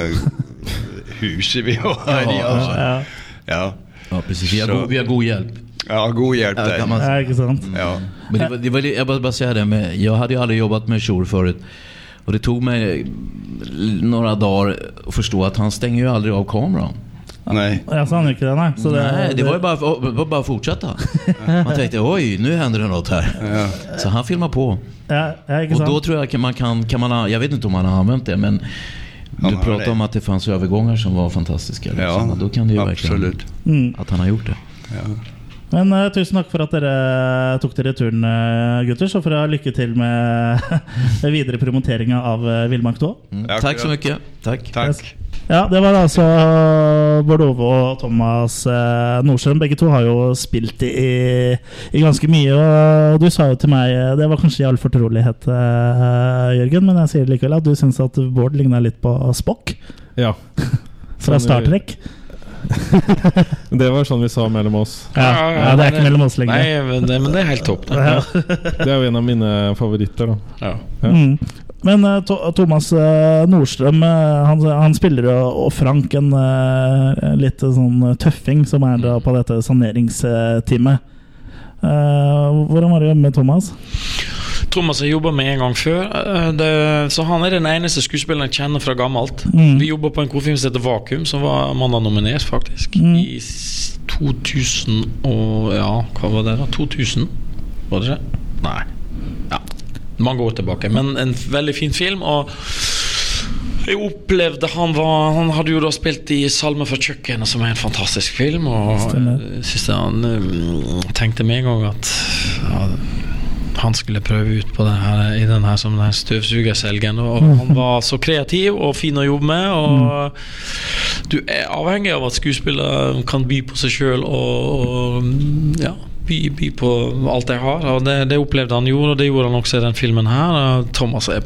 huset vi har i. altså. Ja. Ja. ja, precis. Vi har, god, vi har god hjälp. Ja, god hjälp Ja, där. kan man. Ja, ikke sant? Ja. Men det var, det var, jag bara, bara säga det, med, jag hade ju aldrig jobbat med Shore förut. Och det tog mig några dagar att förstå att han stänger ju aldrig av kameran. Nej. Ja, sa han ikke det, nei? Så Nej, det var ju bara, det var bara att fortsätta. Man tänkte, oj, nu händer det något här. Så han filmar på. Ja, ja, ikke Och då tror jag kan man kan, kan man jag vet inte om han har använt det, men Han du pratade om att det fanns övergångar som var fantastiska. Liksom. Ja, och då kan det ju absolut. verkligen att han har gjort det. Men uh, tusen takk for at dere tok dere turen, eh, gutter. Så får ha lykke til med videre promoteringa av uh, Villmark 2. Mm. Ja, Tack så mye. Takk. Tack. Ja, det var altså Bård Ove og Thomas eh, Nordstrøm. Begge to har jo spilt i, i ganske mye. Og du sa jo til meg eh, Det var kanskje i all fortrolighet, eh, Jørgen, men jeg sier likevel at du syns at Bård ligna litt på Spock Ja. fra Sånn, Star eh, Trek. Det var sånn vi sa mellom oss. Ja, ja, det er ikke mellom oss lenger. Nei, men det, men det er helt topp. Det. Ja. Det er jo en av mine favoritter. da Ja. Ja. Mm. Men uh, Thomas uh, Nordstrøm eh, han, han spiller jo og Frank en litt sånn tøffing som er da på dette saneringsteamet. Hvordan var det med Thomas? Thomas har jobba med en gang før, det, så han er den eneste skuespilleren jeg kjenner fra gammelt. Mm. Vi jobba på en kortfilm som heter Vakuum, som var mandag-nominert, faktisk. Mm. I 2000 og Ja, hva var det, da? 2000? Var det det? Nei. Ja. Mange år tilbake. Men en veldig fin film. Og jeg opplevde han var Han hadde jo da spilt i 'Salme fra kjøkkenet', som er en fantastisk film. Og synes jeg han mm, tenkte en gang at ja, han skulle prøve ut på det her, i den her som den støvsugerselgen. Og han var så kreativ og fin å jobbe med. Og du er avhengig av at skuespillere kan by på seg sjøl og, og ja, by, by på alt jeg har. Og det, det opplevde han gjorde, og det gjorde han også i den filmen her. Thomas er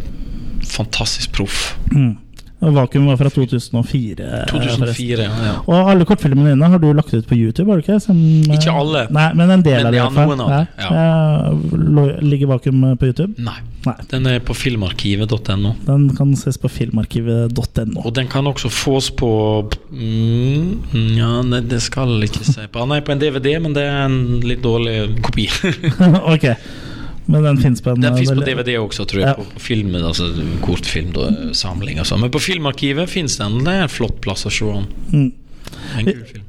fantastisk proff. Mm. Og Vakuum var fra 2004. eh, 2004, ja, ja. Og alle kortfilmene dine har du lagt ut på YouTube? har du ikke? Som, eh, Ikke alle. Nei, Men en del Men av noen av det, ja. Eh, Ligger Vakuum på YouTube? Nei. Nei. Den er på filmarkivet.no. Den kan ses på filmarkivet.no. Og den kan også fås på mm, Ja, nei, det skal jeg ikke si på. Er på en DVD, men det er en litt dårlig kopi. ok. Men den fins på en Den fins på DVD også, tror jeg. Ja. På, på filmen, altså kortfilmsamling og sånn. Men på Filmarkivet fins den. Det er en flott plass å se den. Mm. En kul film.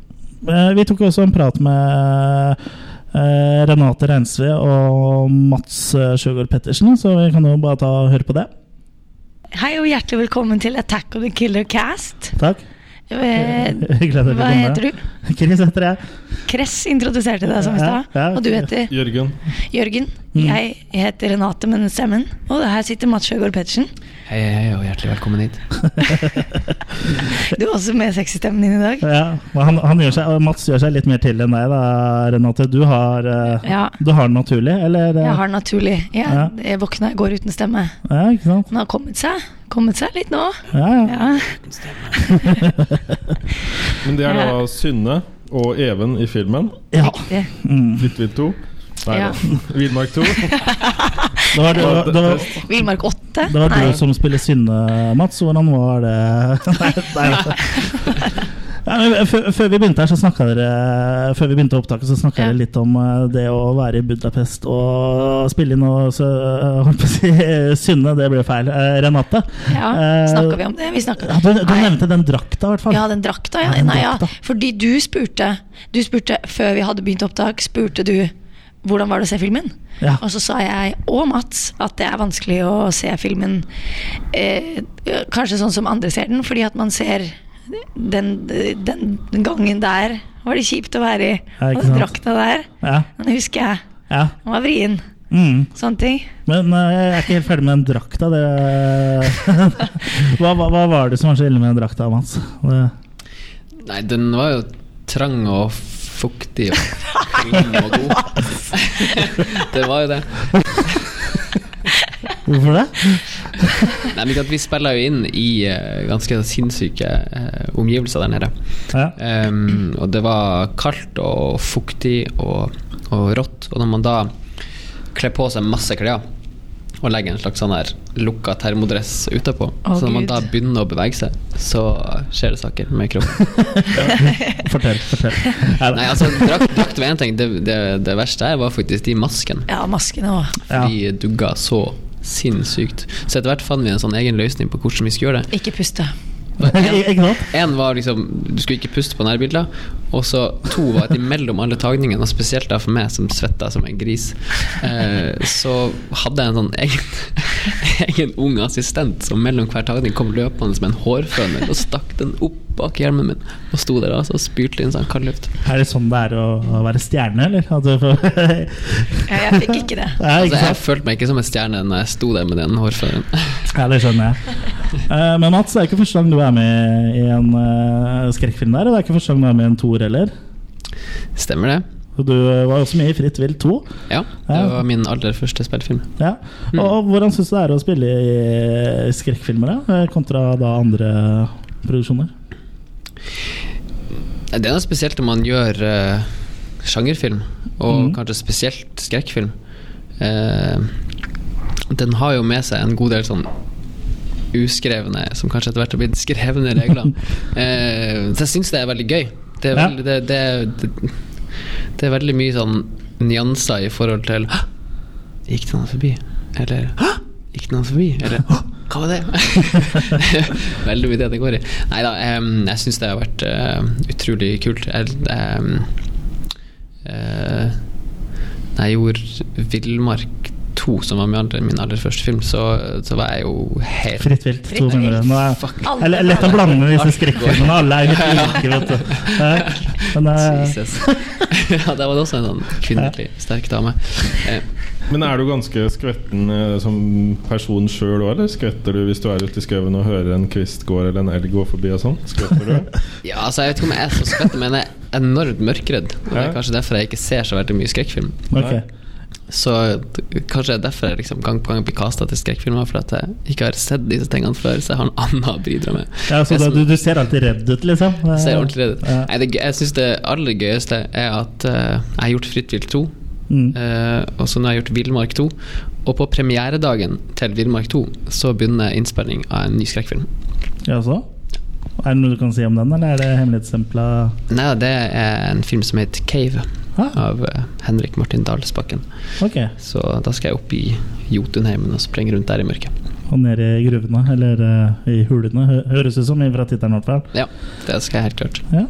Vi, Vi tok også en prat med eh, Renate Reinsve og Mats eh, Sjøgaard Pettersen, så vi kan jo bare ta og høre på det. Hei og hjertelig velkommen til Attack of the Killer Cast. Takk. Eh, Hyggelig Hva heter du? Chris heter jeg. Kress introduserte deg som i stad. ja, Og du heter Jørgen. Jørgen. Mm. Jeg heter Renate med stemmen. Og her sitter Mats Sjøgaard Pettersen. Hei, hei, og hjertelig velkommen hit. Du er også med sexystemmen din i dag. Ja, han, han gjør seg, Mats gjør seg litt mer til enn deg, da, Renate. Du har, eh, Ja. du har den naturlig, eller? eh? Jeg har den naturlig. Jeg, Ja. jeg våkner, går uten stemme. Ja, ikke sant? Den har kommet seg. Kommet seg litt nå. Ja, ja. Ja. Men det er da Synne og Even i filmen. Ja. Riktig. Mm. Fritt vilt 2. Nei Ja. Villmark 2. Det var, det, var, det, var, Villmark 8? det var Nei. du som spiller Synne, Mats. Hvordan var det? Nei, nei. Ja, før, før vi begynte her så dere Før vi begynte opptaket, så snakka dere litt om eh, det å være i Budapest og spille inn og så, eh, holdt på å si Synne, det ble feil. Eh, Renate? Ja, snakka vi om det? Vi snakket. ja, du, du nevnte den drakta, i hvert fall. Ja, den drakta. Ja. Nei, ja. Fordi du spurte Du spurte før vi hadde begynt opptak, spurte du hvordan var det å se filmen. Ja. Og så sa jeg og Mats at det er vanskelig å se filmen eh, kanskje sånn som andre ser den, fordi at man ser den, den, gangen der var det kjipt å være i. Ja, og den drakta der, Ja. den husker jeg. Ja. Den var vrien. Mm. Sånne ting. Men uh, jeg er ikke helt ferdig med den drakta. Det, hva, hva, hva var det som var så ille med den drakta, Mats? Det, Nei, den var jo trang og fuktig og fin og god. det var jo det. hvorfor det? Nei, men Vi spiller jo inn i eh, ganske sinnssyke eh, omgivelser der nede. Ja. Um, og det var kaldt og fuktig og, og rått. Og når man da kler på seg masse klær og legger en slags sånn her lukka termodress utapå, Oh, så når man da begynner å bevege seg, så skjer det saker med kroppen. Fortell. fortell. Nei, altså, drakt, drakt var én ting. Det, det, det verste her var faktisk de maskene. Ja, maskene òg. For de dugga så sinnssykt. Så etter hvert fant vi en sånn egen løsning på hvordan vi skulle gjøre det. Ikke puste. En var liksom Du skulle ikke puste på nærbilder. Og så to var at imellom alle tagningene, og spesielt da for meg som svetta som en gris, eh, så hadde jeg en sånn egen, egen ung assistent som mellom hver tagning kom løpende som en hårføner og stakk den opp bak hjelmen min og sto der altså, og spylte inn sånn kaldluft. Er det sånn det er å, å være stjerne, eller? Får Ja, jeg fikk ikke det. Ja, Altså, jeg følte meg ikke som en stjerne når jeg sto der med den hårføreren. Ja, det skjønner jeg. Uh, Men Mats, det er ikke første gang du er med i en uh, skrekkfilm der. Og det er ikke første gang du er med i en toer heller. Stemmer det? Du eh, var også med i Fritt vilt 2. Ja, det var min aller første spillfilm. Ja. Og, mm. hvordan syns du det er å spille i skrekkfilmer, Kontra da andre produksjoner? Det er noe spesielt når man gjør uh, sjangerfilm, og mm. kanskje spesielt skrekkfilm. Uh, den har jo med seg en god del sånn uskrevne, som kanskje etter hvert har blitt skrevne regler. uh, så jeg syns det er veldig gøy. Det er, veldig, det, det, det, det er veldig mye sånn nyanser i forhold til «Hå! Gikk det noen forbi? Eller «Hå! Gikk det noen forbi? Eller «Hå! Hva var det? Veldig mye det det går i. Nei da, em, jeg syns det har vært uh, utrolig kult. Jeg, um, uh, jeg gjorde Villmark 2, som var min aller, min aller første film, så, så var jeg jo helt Fritt vilt. To Fritt Nå er, det er lett å blande disse skrekkfilmene. Alle er jo like, vet du. Men, uh, Jesus. ja, der var det også en sånn kvinnelig sterk dame. Eh, Men er du ganske skvetten eh, som person sjøl òg, eller skvetter du hvis du er ute i skauen og hører en kvist gå eller en elg gå forbi og sånn? Skvetter du? ja, altså Jeg vet ikke om jeg er så skvetten, men jeg er enormt mørkredd. Og det er kanskje derfor jeg ikke ser så veldig mye skrekkfilm. Okay. Så kanskje det er derfor jeg liksom gang på gang blir kasta til skrekkfilmer, for at jeg ikke har sett disse tingene før, så jeg har en annen å bidra med. Ja, så da, du, du ser alltid redd ut, liksom? Ser ordentlig redd ut. Ja. Nei, det, jeg syns det aller gøyeste er at uh, jeg har gjort Fritt vilt 2. Mm. eh, og så nå har jeg gjort Villmark 2. Og på premieredagen til Villmark 2 så begynner innspilling av en ny skrekkfilm. Ja, så? Er det noe du kan si om den, eller er det hemmelighetsstempla? Nei, det er en film som heter Cave, Ah. av eh, Henrik Martin Dalsbakken. Okay. Så da skal jeg opp i Jotunheimen og springe rundt der i mørket. Og ned i gruvene, eller uh, i hulene. Hø- Høres ut som fra tittelen, i hvert fall. Ja, det skal jeg helt klart. Ja.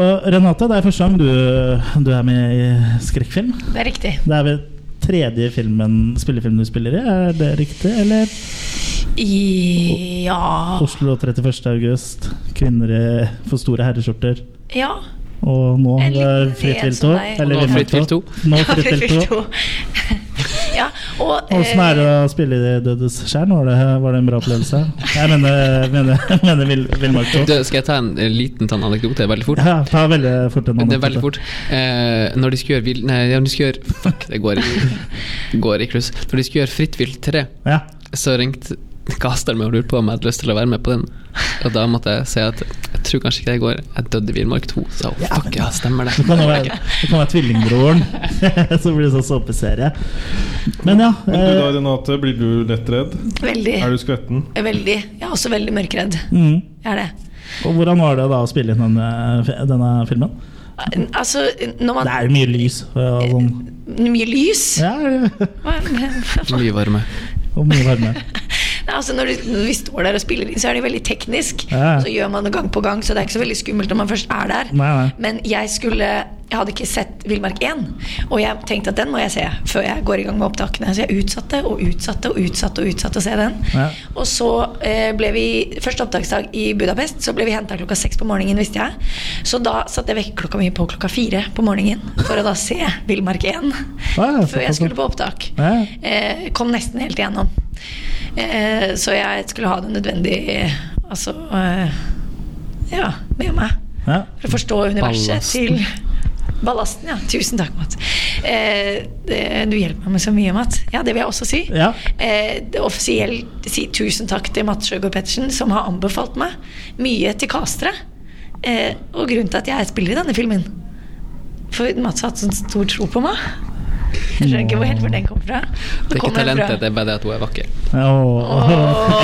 Og Renate, det er første gang du, du er med i skrekkfilm. Det er riktig. Det er vel tredje filmen, spillefilm du spiller i, er det riktig? Eller I, ja Oslo 31. august, kvinner i for store herreskjorter. Ja. Og nå eh, Fritt vilt 2. Eller Fritt vilt to. to. Nå Ja, Fritt vilt Fritt to. vilt to. Ja, og Åssen er det å spille i Dødes skjær? Var, det- var det en bra opplevelse? Jeg mener, mener, mener Vil- Villmark 2. Du, skal jeg ta en eh, liten sånn anekdote veldig fort? Ja, ta veldig fort en Det er veldig fort. Eh, når de skulle gjøre vil, Nei, når de skulle gjøre Fuck, det går går i kluss. Når de skulle gjøre Fritt vilt 3, Ja. så ringte casteren meg og lurte på om jeg hadde lyst til å være med på den. Og da måtte jeg si at jeg tror kanskje ikke det går. Jeg døde i Villmark 2. Så fuck, ja, stemmer det. Det kan være, det kan være tvillingbroren. Så blir det sånn såpeserie. Men ja. Men du da, eh, Renate, blir du lett redd? Veldig. Er du skvetten? Veldig. Jeg er også veldig mørkredd. mm. Jeg er det. Og hvordan var det da å spille inn denne, denne filmen? Altså, når man Det er jo mye lys. Og, sånn. Mye lys? Ja, Mye varme. og mye varme. Altså når, de, når vi står der og spiller inn, så er det veldig teknisk. Ja. Så gjør man det gang på gang, så det er ikke så veldig skummelt når man først er der. Nei, nei. Men jeg skulle Jeg hadde ikke sett Villmark 1, og jeg tenkte at den må jeg se før jeg går i gang med opptakene. Så jeg utsatte og utsatte og utsatte og utsatte å se den. Ja. Og så eh, ble vi Første opptaksdag i Budapest, så ble vi henta klokka seks på morgenen, visste jeg. Så da satte jeg vekkerklokka mi på klokka fire på morgenen for å da se Villmark 1. Ja, Før jeg skulle på opptak. Ja. Eh, kom nesten helt igjennom. Eh, så jeg skulle ha det nødvendig Altså eh, Ja, med meg. Ja. For å forstå universet Ballasten. til Ballasten, ja. Tusen takk, Mats. Eh, det, du hjelper meg med så mye, Mats. Ja, det vil jeg også si. Ja. Eh, offisielt si tusen takk til Mats Sjøgaard Pettersen, som har anbefalt meg mye til castere. Eh, og grunnen til at jeg spiller i denne filmen. For Mats har hatt sånn stor tro på meg. Jeg skjønner ikke helt hvor den kom fra. Det er ikke talentet, det er bare det at hun er vakker. Åh.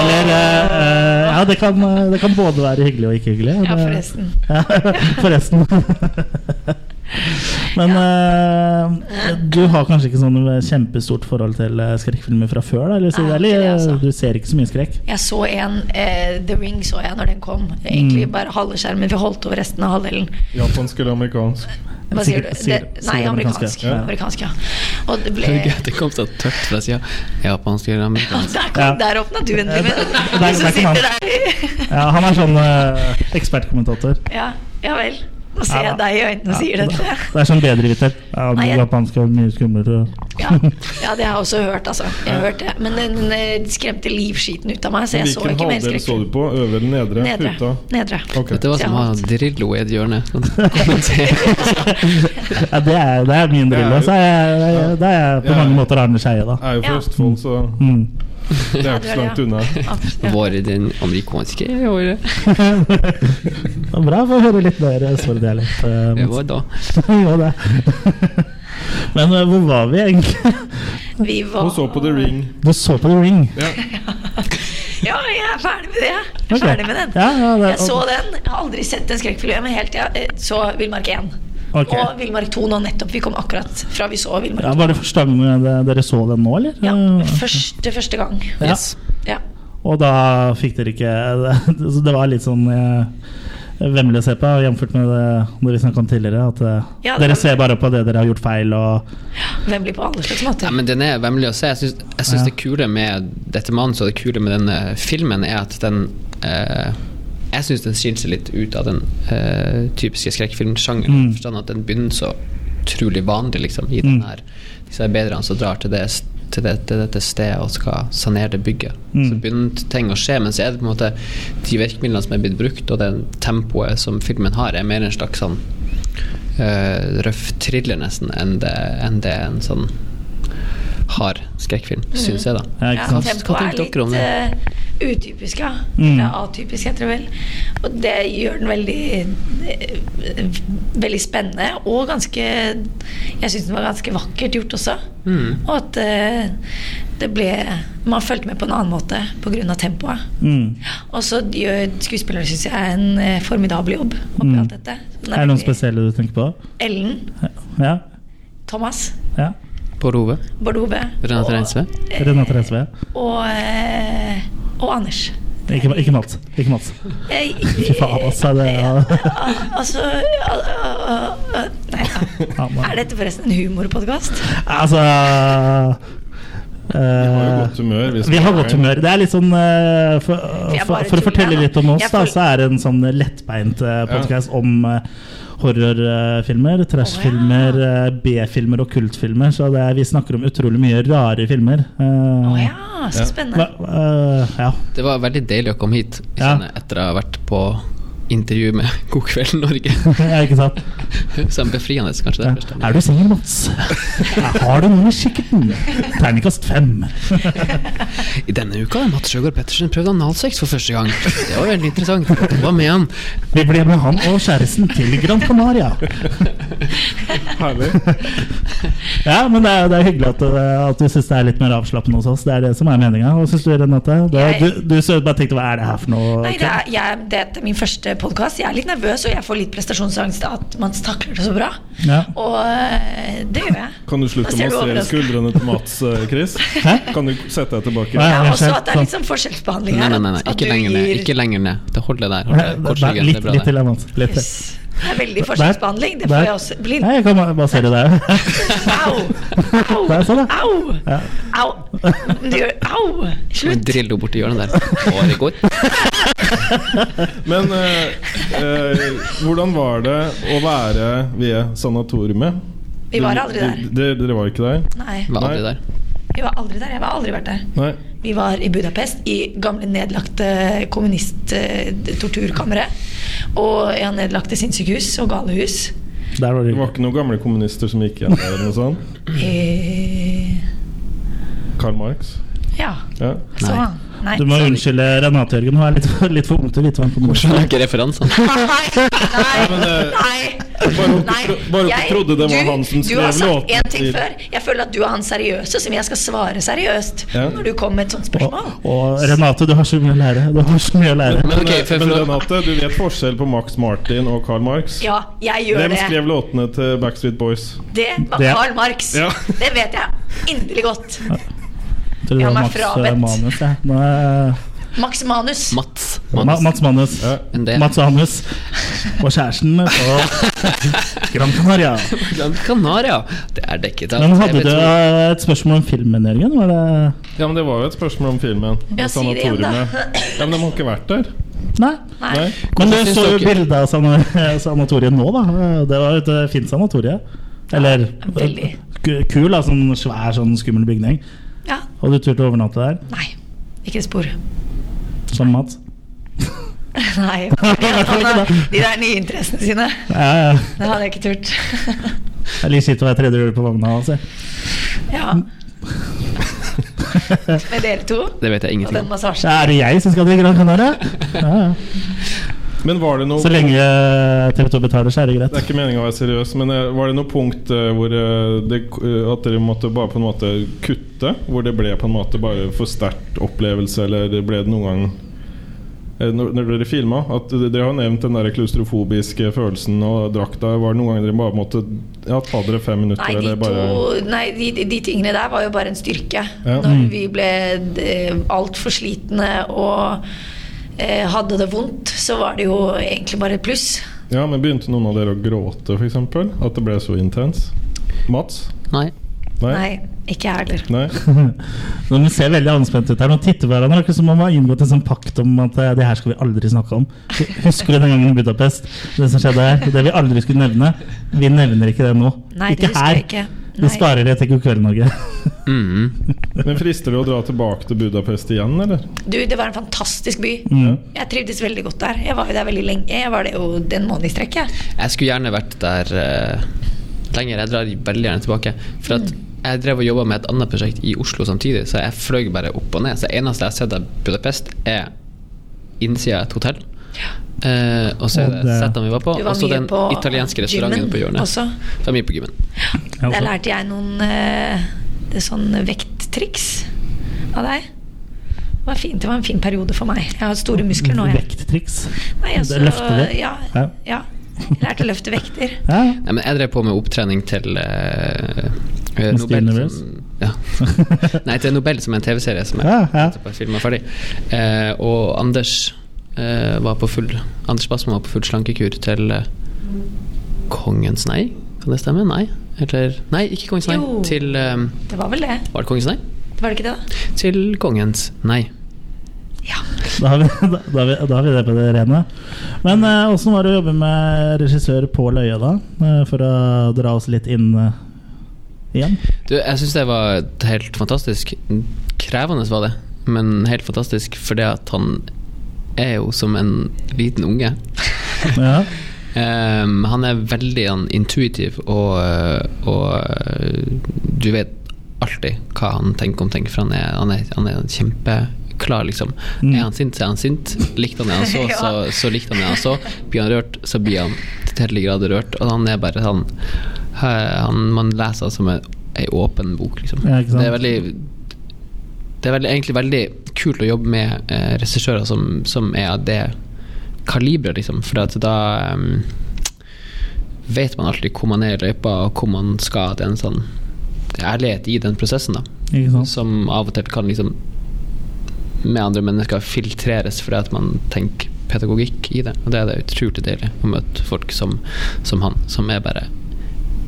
Eller eh, eh, Ja, det kan, det kan både være hyggelig og ikke hyggelig. Ja, forresten. Ja, forresten. Men eh, du har kanskje ikke sånn kjempestort forhold til eh, skrekkfilmer fra før? Da, eller, så, Nei, eller altså. du ser ikke så mye skrekk? Jeg så en uh, The Ring så jeg når den kom. Egentlig Mm. bare halve skjermen. Vi holdt over resten av halvdelen. Japansk eller amerikansk? Hva sier du? Det, nei, amerikansk. Ja. Amerikansk, ja. Og det ble det kom så tørt fra sida. Japansk eller amerikansk? der, kom, der åpna du en. Ja, han er sånn eh, ekspertkommentator. Ja, ja vel. Nå ser jeg deg i øynene og sier dette. Det er sånn bedreviter. Ja, japansk er mye skumlere. Ja, ja, det har jeg også hørt, altså. Jeg har hørt det. Men den den skremte livskiten ut av meg, så jeg så ikke mer halvdel så du på? Øvre eller nedre? Nedre. Puta? Nedre. Okay. Dette var som å ha Drillo i et hjørne. Ja, det, er, det er min jo- Så er jeg, det er jeg på Ja. mange måter Arne Skeie, da. Jeg er jo fra Ja. Østfold, så Mm. Det er jo ikke så langt unna. Var det den amerikanske året. Det er bra å høre litt mer Østfold-dialekt. eh, Det var da. ja, det. Men eh, hvor var vi egentlig? Vi var Du så på The Ring. Du så på The Ring. Ja. Ja, jeg er ferdig med det. Jeg er okay. ferdig med den. Ja, ja, det- Jeg så den. Jeg har aldri sett en skrekkfilm men helt til jeg eh, så Villmark 1. Ok. Og Villmark 2 nå nettopp. Vi kom akkurat fra vi så Villmark Ja, 2. var det første gang dere så den nå, eller? Ja, første, første gang. Ja. Yes. Ja. Og da fikk dere ikke så Det var litt sånn eh, vemmelig å se på, jf. med det, vi snakka om tidligere. At eh, Ja, det dere ser bare på det dere har gjort feil, og Vemmelig på alle slags måter. Ja, men den er vemmelig å se. Jeg syns, jeg syns Ja. det kule med dette manuset og det kule med denne filmen er at den eh, Jeg syns den skiller seg litt ut av den uh, typiske skrekkfilmsjangeren. Mm. Forstand at den begynner så utrolig vanlig, liksom, i Mm. den her disse arbeiderne som drar til, det, til, det, til dette stedet og skal sanere det bygget. Mm. Så begynner ting å skje, men så er det på en måte de virkemidlene som er blitt brukt, og det tempoet som filmen har, er mer en slags sånn uh, røff thriller, nesten, enn det, enn det en sånn hard skrekkfilm, syns jeg, da. Ja. Hva er litt dere om det? eh, utypisk, ja. Mm. Eller atypisk, heter det vel. Og det gjør den veldig eh, Veldig spennende og ganske Jeg syns den var ganske vakkert gjort også. Mm. Og at eh, det ble Man fulgte med på en annen måte pga. tempoet. Mm. Og så gjør skuespillere synes jeg en formidabel jobb oppi Mm. alt dette. Den Er det noen spesielle du tenker på? Ellen, Ja? Thomas, ja. Bård Ove? Bård Ove Renate Reinsve? Renate Reinsve? og, eh, og Anders. Ikke, ikke Mats. Ikke Mats. Eh, Fy faen, altså. Det, ja. Altså Nei da. Ja, Er dette forresten en humorpodkast? Altså Vi har jo eh, godt humør. Vi har godt humør. Det er litt sånn eh, For, for, for å fortelle litt om oss, da, så er det en sånn lettbeint podkast om, eh, horrorfilmer, trashfilmer, eh, B-filmer og kultfilmer. Så det er, vi snakker om utrolig mye rare filmer. Uh, oh, ja, så spennende. Uh, eh, ja. Det var veldig deilig å komme hit jeg kjenner, etter å ha vært på intervju med God kveld Norge. ja, ikke sant? Sånn befriende, kanskje. det ja. Er du singel, Mats? Ja, har du noen i kikkerten? Terningkast fem. I denne uka har Mats Sjøgaard Pettersen prøvd analsex for første gang. Det var veldig interessant. Hva med han? Vi ble med han og kjæresten til Gran Canaria. Herlig. Ja, men det er, det er hyggelig at, uh, at du syns det er litt mer avslappende hos oss. Det er det som er meninga. Hva syns du, Renate? Det, Jeg- du, du bare tenkte hva er det her for noe? Nei, det er, jeg, det er min første podkast. Jeg er litt nervøs, og jeg får litt prestasjonsangst av at man takler det så bra. Ja. Og eh, det gjør jeg. Kan du slutte med å overrasket. skuldrene til Mats, Chris? Chris? Kan du sette deg tilbake? Ja, også at det er litt sånn forskjellsbehandling Nei, her. nei, nei, nei. nei. Ikke lenger ned. Ikke lenger ned. Det holder der. Hold Nei, det- Korsryggen, litt, er bra litt til, Mats. Litt til. Det er veldig forskjellsbehandling. Det får jeg også Blind. Nei, jeg kan bare bare se det der. Au! Au! Der, sånn. Au! Ja. Au! Au! Slutt! Drillo borti hjørnet der. Året det går. Men eh, eh, hvordan var det å være ved sanatoriumet? Vi var aldri der. Dere dere var ikke der? Nei. Var aldri der. Vi var aldri der. Jeg har aldri vært der. Nei. Vi var i Budapest, i gamle nedlagte kommunist-torturkammeret. Og ja, nedlagte sinnssykehus og galehus. Der var Det var ikke noen gamle kommunister som gikk igjen der? noe sånt? Eh, Karl Marx? ja. Ja. Så Nei. Du må unnskylde Renate, Jørgen. Hun er litt, litt for ung til å vite hva en kommunist Skjønner ikke referansene. Nei! Nei! hun Nei, bare hun jeg- trodde det var du, han som Du har sagt låten én ting før. Jeg føler at du er han seriøse som jeg skal svare seriøst Ja. når du kommer med et sånt spørsmål. Og Renate, du har så mye å lære. Du har så mye å lære. Men, ok, eh, for- men Renate, du vet forskjell på Max Martin og Karl Marx? Ja, jeg gjør Hvem det. skrev låtene til Backstreet Boys? Det var Det- Karl Marx. Ja. Det vet jeg inderlig godt. Tror Jeg det var har meg eh, frabedt. Manus? Nå er- Max Manus. Mats. Ma- Mats Manus. Ja. Mats Manus. Og kjæresten på Gran Canaria. Gran Canaria. Det er dekket av Men hadde du et spørsmål om filmen, Jørgen? Var det Ja, men Det var jo et spørsmål om filmen. Ja, si det igjen, da. Ja, Men de har ikke vært der. Nei. Nei. Nei. Men du så jo bilde av san sanatoriet nå, da. Det var et fint sanatorie. Eller ja, kul, da. Sånn svær, sånn skummel bygning. Ja. Og du turt å overnatte der? Nei, ikke et spor. Som Mats? Nei, har de der nye interessene sine. Ja, ja. Det hadde jeg ikke turt. Det er litt skitt å være tredje på vogna. Altså. Ja. Med dere to Det vet jeg og ingenting den om. massasjen. Ja, er det jeg som skal til Gran Canaria? Ja, ja. Men var det noe Så lenge TV 2 betaler, så er det greit. Det er ikke meningen å være seriøs, men eh, var det noe punkt eh, hvor eh, det, at dere måtte bare på en måte kutte? Hvor det ble på en måte bare for sterkt opplevelse, eller ble det noen gang når, dere filma? At Dere har nevnt den der klaustrofobiske følelsen og drakta. Var det noen ganger dere bare måtte ja, ta dere fem minutter? Nei, de, eller bare to, nei de, de- tingene der var jo bare en styrke. Ja. Når Mm. vi ble altfor slitne og hadde det vondt, så var det jo egentlig bare et pluss. Ja, men Begynte noen av dere å gråte, f.eks.? At det ble så intens? Mats? Nei. Nei? Nei, ikke jeg heller. Nei? Nå ser veldig anspent ut her. Nå titter hverandre. Akkurat som om man har inngått en sånn pakt om at eh, det her skal vi aldri snakke om. Husker du den gangen i Budapest? Det som skjedde her? Det vi aldri skulle nevne. Vi nevner ikke det nå. Nei, det ikke husker her. jeg ikke. Vi sparer det til God kveld, Norge. Mm. Men Frister det å dra tilbake til Budapest igjen, eller? Du, det var en fantastisk by. Mm. Jeg trivdes veldig godt der. Jeg var jo der veldig lenge. Jeg var det jo den måneden i strekk. jeg. Jeg skulle gjerne vært der uh, lenger. Jeg drar veldig gjerne tilbake. For at jeg drev og jobba med et annet prosjekt i Oslo samtidig, så jeg fløy bare opp og ned. Så det eneste jeg har sett av Budapest, er innsida av et hotell. Eh, og så er det vi var på, og så den italienske restauranten på hjørnet. også. Jeg var mye på gymmen. Ja, Der lærte jeg noen eh, det er sånn vekttriks av deg. Det var fint, det var en fin periode for meg. Jeg har store muskler nå. Jeg. Vekttriks. Nei, altså, Det. Ja, Ja. Jeg lærte å løfte vekter. Ja. Nei, men jeg drev på med opptrening til eh, eh, Nobel som, ja. Nei, til Nobel, som er en TV-serie som jeg Ja, ja. filma ferdig. Eh, og Anders var på full Anders Bassmann var på full slankekur til eh, Kongens nei? Kan det stemme? Nei? Eller Nei, ikke Kongens nei. Jo. Til eh, Det var vel det. Var det Kongens nei? Var det ikke det, da? Til Kongens nei. Ja. Da har vi, da, da har vi, da har vi det på det rene. Men eh, var det å jobbe med regissør Pål Øye, da? Eh, for å dra oss litt inn eh, igjen. Du, jeg syns det var helt fantastisk. Krevende var det, men helt fantastisk fordi at han er jo som en liten unge. Ja. Um, han er veldig han, intuitiv, og, og uh, du vet alltid hva han tenker om ting, for han er, han er, han er kjempeklar, liksom. Mm. Er han sint, så er han sint. Likte han det han så, så, så likte han det han så. Blir han rørt, så blir han til hele grad rørt. Og han er bare sånn Man leser som ei åpen bok, liksom. Ja, det er veldig det er veldig, egentlig veldig kult å jobbe med eh, regissører som, som er av det kaliberet, liksom. For da um, vet man alltid hvor man er i løypa, og hvor man skal. Det er en sånn ærlighet i den prosessen, da. Som av og til kan liksom med andre mennesker filtreres fordi at man tenker pedagogikk i det. Og det er det utrolig deilig å møte folk som, som han, som er bare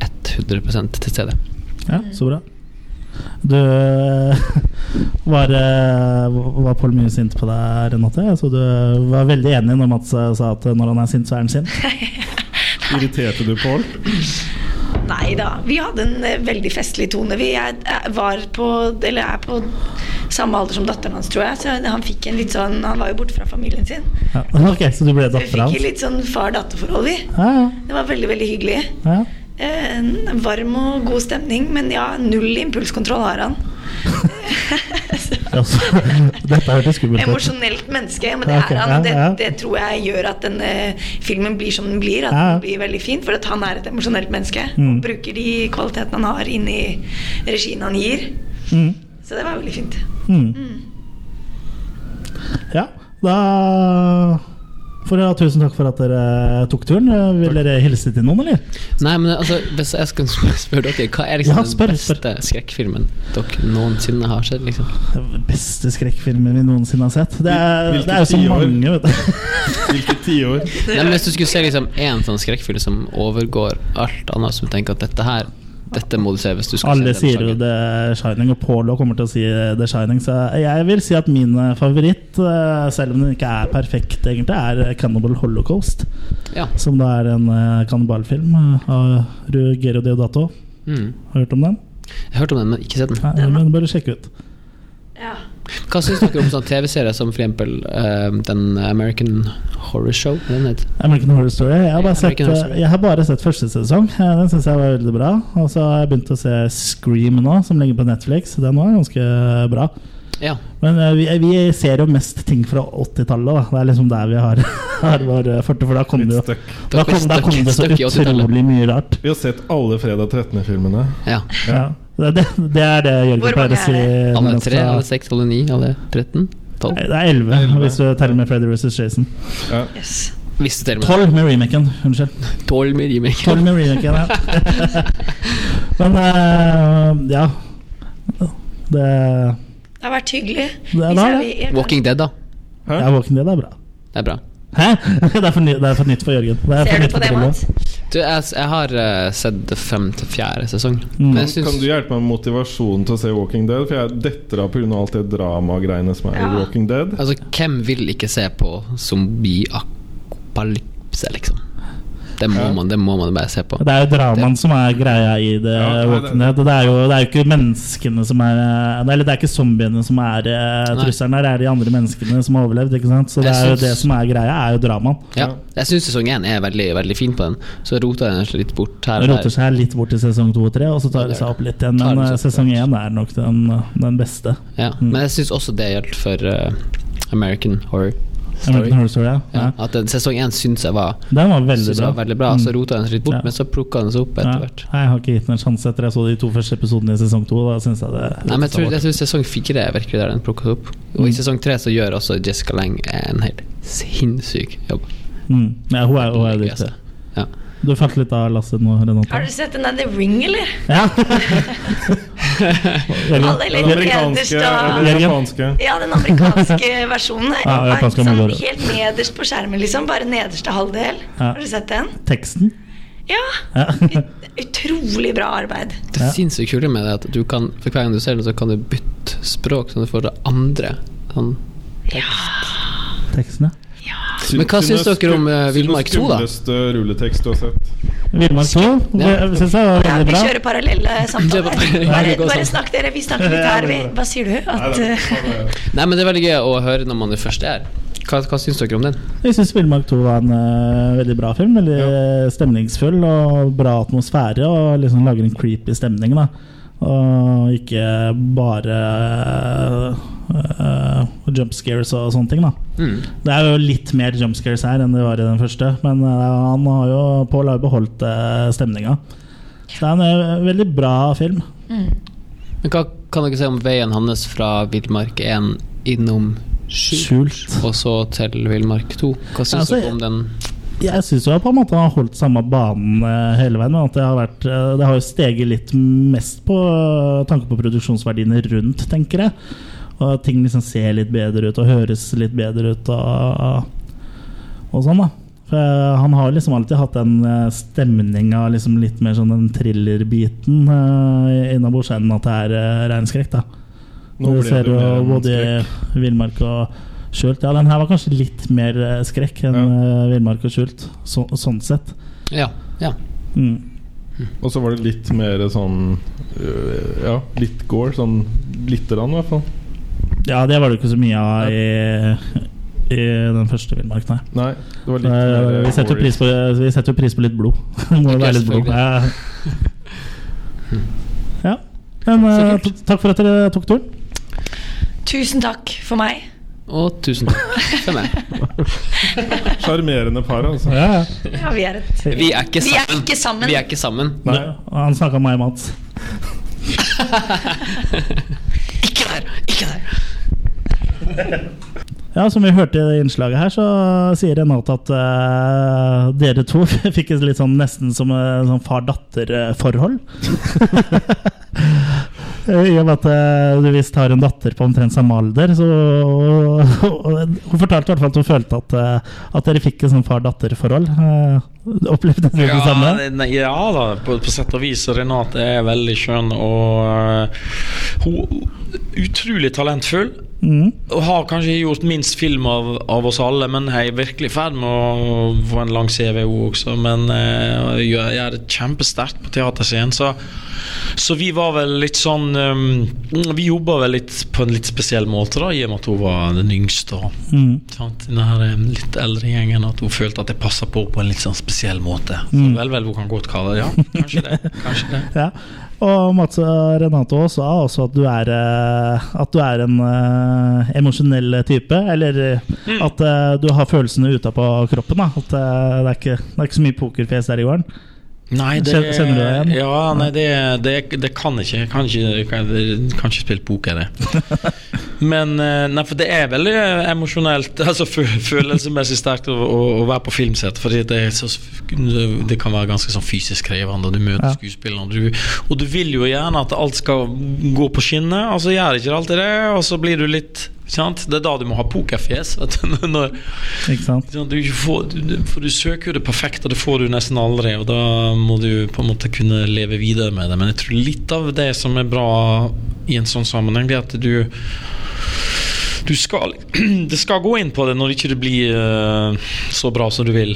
100 til stede. Ja, så bra. Du Var, eh, var Pål mye sint på deg, Renate? Så du var veldig enig når Mats eh, sa at når han er sint, så er han sint. Irriterte du Pål? Nei da, vi hadde en eh, veldig festlig tone. Vi er, var på, eller er på samme alder som datteren hans, tror jeg. Så han fikk en litt sånn Han var jo borte fra familien sin. Ja, ok, Så du ble Så vi fikk litt sånn far-datter-forhold, vi. Ja, ja. Det var veldig, veldig hyggelig. ja. Eh, En varm og god stemning, men ja, null impulskontroll har han. Dette hørtes skummelt ut. Emosjonelt menneske, men det er han. Det, det tror jeg gjør at denne filmen blir som den blir. At den blir veldig fin, for han er et emosjonelt menneske. Mm. Og bruker de kvalitetene han har inn i regien han gir. Mm. Så det var veldig fint. Mm. Ja, da får ja, tusen takk for at dere tok turen. Vil dere hilse til noen, eller? Nei, men altså, hvis jeg skal spørre, dere, hva er liksom Ja, spør, den beste skrekkfilmen dere noensinne har sett? Liksom? Den beste skrekkfilmen vi noensinne har sett. Det er, Hvilke det er jo så mange, vet du. Hvilke tiår? Hvis du skulle se liksom én sånn skrekkfilm som overgår alt annet, som tenker at dette her Dette må du se hvis du skal Alle se sier jo The Shining, og Paulo kommer til å si The Shining. Så jeg vil si at min favoritt, eh, selv om den ikke er perfekt, egentlig, er Cannibal Holocaust. Ja. Som da er en eh, kannibalfilm eh, av Ruggero Deodato. Mm. Har du hørt om den? Jeg har hørt om den, men ikke sett den. Nei, men bør du sjekke ut. Hva syns dere om sånn TV-serier som for eksempel eh, den American Horror Show? er? American Horror Story. Jeg har bare, sett, jeg har bare sett første sesong. Eh, Den syns jeg var veldig bra. Og så har jeg begynt å se Scream nå, som ligger på Netflix. Den var ganske bra. Ja. Men uh, vi, vi ser jo mest ting fra 80-tallet. Det er liksom der vi har, har vår forte, for da kom det jo Da kom, da kom det så utrolig mye rart. Vi har sett alle Fredag 13.-filmene. Ja. Ja. Det, det, det er det Jørgen pleier å si. er? Alle tre, alle seks, alle ni, alle 13? 12? Nei, Det er 11, hvis du teller med Freddy vs. Jason. Yes. Hvis du teller med 12 med remaken. Unnskyld. 12 med remaken. 12 med remaken, ja. Men uh, ja. Det Det har vært hyggelig. Det er da, jeg- Walking Dead, da? Ja, Walking Dead er bra. Det er bra. Hæ? Det er for, ny, det er for nytt for Jørgen. Det er Ser for du på for det. Mats? Du, jeg, jeg har uh, sett frem til fjerde sesong. Mm. Men Kan, jeg syns kan du hjelpe meg med motivasjonen til å se Walking Dead? For jeg detter av pga. alt det dramagreiene som er i Walking Dead. Altså, hvem vil ikke se på Zombie-apalypse, liksom? Det må, man, det må man bare se på. Det er jo dramaen som er greia i det. Ja, nei, Walking Dead. Det er, jo, det er jo ikke menneskene som er Eller det er ikke zombiene som er eh, trusselen her, det er de andre menneskene som har overlevd. Ikke sant? Så det er jo det som er greia, er jo dramaen. Ja, jeg syns sesong én er veldig, veldig fin på den. Så rota den litt bort her. Og roter seg litt bort til sesong to og tre, og så tar det seg opp litt igjen. Men eh, sesong én er nok den, den beste. Ja, Men jeg syns også det gjaldt for uh, American Horror Story. American Horror Story, ja. Ja, at den, sesong én syns jeg var Den var veldig bra. var veldig bra. Så Mm. rota den seg litt bort, men så plukka den seg opp etter Ja. hvert. Jeg har ikke gitt den en sjanse etter jeg så de to første episodene i sesong to. Da synes jeg det Nei, men jeg tror, jeg tror sesong fire er virkelig der den plukka opp. Og i Mm. sesong tre så gjør også Jessica Lang en helt sinnssyk jobb. mm. ja, Hun er, hun er dyktig. Ja. Du falt litt av lasset nå, Renate. Har du sett den der The Ring, eller? Ja. Alle nederst da- Ja, den amerikanske versjonen. Ja, er sånn, helt nederst på skjermen, liksom. Bare nederste halvdel. Ja. Har du sett den? Teksten? Ja. Ja. Utrolig bra arbeid. Det sinnssykt kule med det er at du kan for hver gang du ser den, så kan du bytte språk, så du får det andre sånn tekst. Tekstene. Men hva syns dere om uh, Villmark 2, da? Skumleste rulletekst du har sett? Villmark 2 Ja. det syns jeg var Ja, veldig vi kjører parallelle samtaler. Bare, bare sånn. snakk, dere. Vi snakker litt her. Vi. Hva sier du? At, eh, Nei, men Det er veldig gøy å høre når man er først er. Hva, hva syns dere om den? Jeg syns Villmark 2 var en uh, veldig bra film. Veldig ja. stemningsfull og bra atmosfære. Og liksom lager en creepy stemning. da Og ikke bare uh, jump scares og sånne ting. da Mm. Det er jo litt mer jump scares her enn det var i den første. Men eh, han har jo Paul har jo beholdt uh, stemninga. Så det er en veldig bra film. Men Hva kan dere si om veien hans fra Villmark 1 innom Skjult, Skjult. og så til Villmark 2? Hva syns Altså, dere om den? Jeg syns jo på en måte han har holdt samme banen eh, hele veien. Men at det har, vært, eh, det har jo steget litt mest på eh, tanke på produksjonsverdiene rundt, tenker jeg. Og at ting liksom ser litt bedre ut og høres litt bedre ut og, og sånn, da. For han har liksom alltid hatt den stemninga, liksom litt mer sånn den thriller-biten uh, innabords enn at det er uh, reinskrekk, da. Nå Du ble ser det jo både Villmark og Skjult. Ja, den her var kanskje litt mer eh, skrekk enn ja. Villmark og Skjult, så, sånn sett. Ja. ja. Mm. Og så var det litt mer sånn øh, Ja, litt gore. Sånn lite grann, i hvert fall. Ja, det var det ikke så mye av i, i den første Villmark, nei. Nei, det var litt Eh, mer vi, setter jo pris på, vi setter jo pris på litt blod. Det må jo være litt blod. Ja. ja. Men eh, takk for at dere tok turen. tusen takk for meg. Og tusen takk for meg. Sjarmerende par, altså. Ja, ja. Ja, vi er et Vi er ikke Vi er sammen. ikke sammen. Vi er ikke sammen. Nei, han snakka med meg, Mats. Ikke der! Ikke der! Ja, Som vi hørte i det innslaget her, så sier Renate at uh, dere to fikk et litt sånn nesten som et sånn far-datter-forhold. I og med at eh, du visst har en datter på omtrent samme alder. Så, hun fortalte i hvert fall at hun følte at, eh, at dere fikk et sånn far-datter-forhold. Uh, opplevde dere det samme? ja da, på, på sett og vis. Renate er veldig skjønn og uh, hun utrolig talentfull. Mm. Og har kanskje gjort minst film av, av oss alle, men jeg er virkelig i ferd med å få en lang CV også. Men eh, jeg gjør det kjempesterkt på teaterscenen. Så, så vi var vel litt sånn um, Vi jobba vel litt på en litt spesiell måte, da, i og med at hun var den yngste. Mm. sant, den her litt eldre gjengen. At hun følte at jeg passa på på en litt sånn spesiell måte. Så Mm. vel, vel, hun kan godt kalle det Ja, kanskje det. Kanskje det. Ja. Og Mats og Renate også sa også at du er, eh, at du er en uh, emosjonell type. Eller eh, Mm. at uh, du har følelsene utapå kroppen. Da. At uh, det, er ikke, det er ikke så mye pokerfjes der i gården. Nei, det, Kjenner du deg igjen? Ja, nei, det, det, det kan ikke. Jeg kan ikke, kan, ikke spille poker, det. Men eh, nei, for det er veldig emosjonelt, altså følelsesmessig sterkt å, å, å være på filmsett. Fordi det, så, det kan være ganske sånn fysisk krevende, du møter Ja. skuespillerne. Du, og du vil jo gjerne at alt skal gå på skinner, og så gjør ikke det alltid det, og så blir du litt? Det er da du må ha pokerfjes. Når, Ikke Du, får, du, for du søker jo det perfekte, det får du nesten aldri. Og da må du på en måte kunne leve videre med det. Men jeg tror litt av det som er bra i en sånn sammenheng, det er at du du skal, Det skal gå inn på det når ikke det blir eh, så bra som du vil.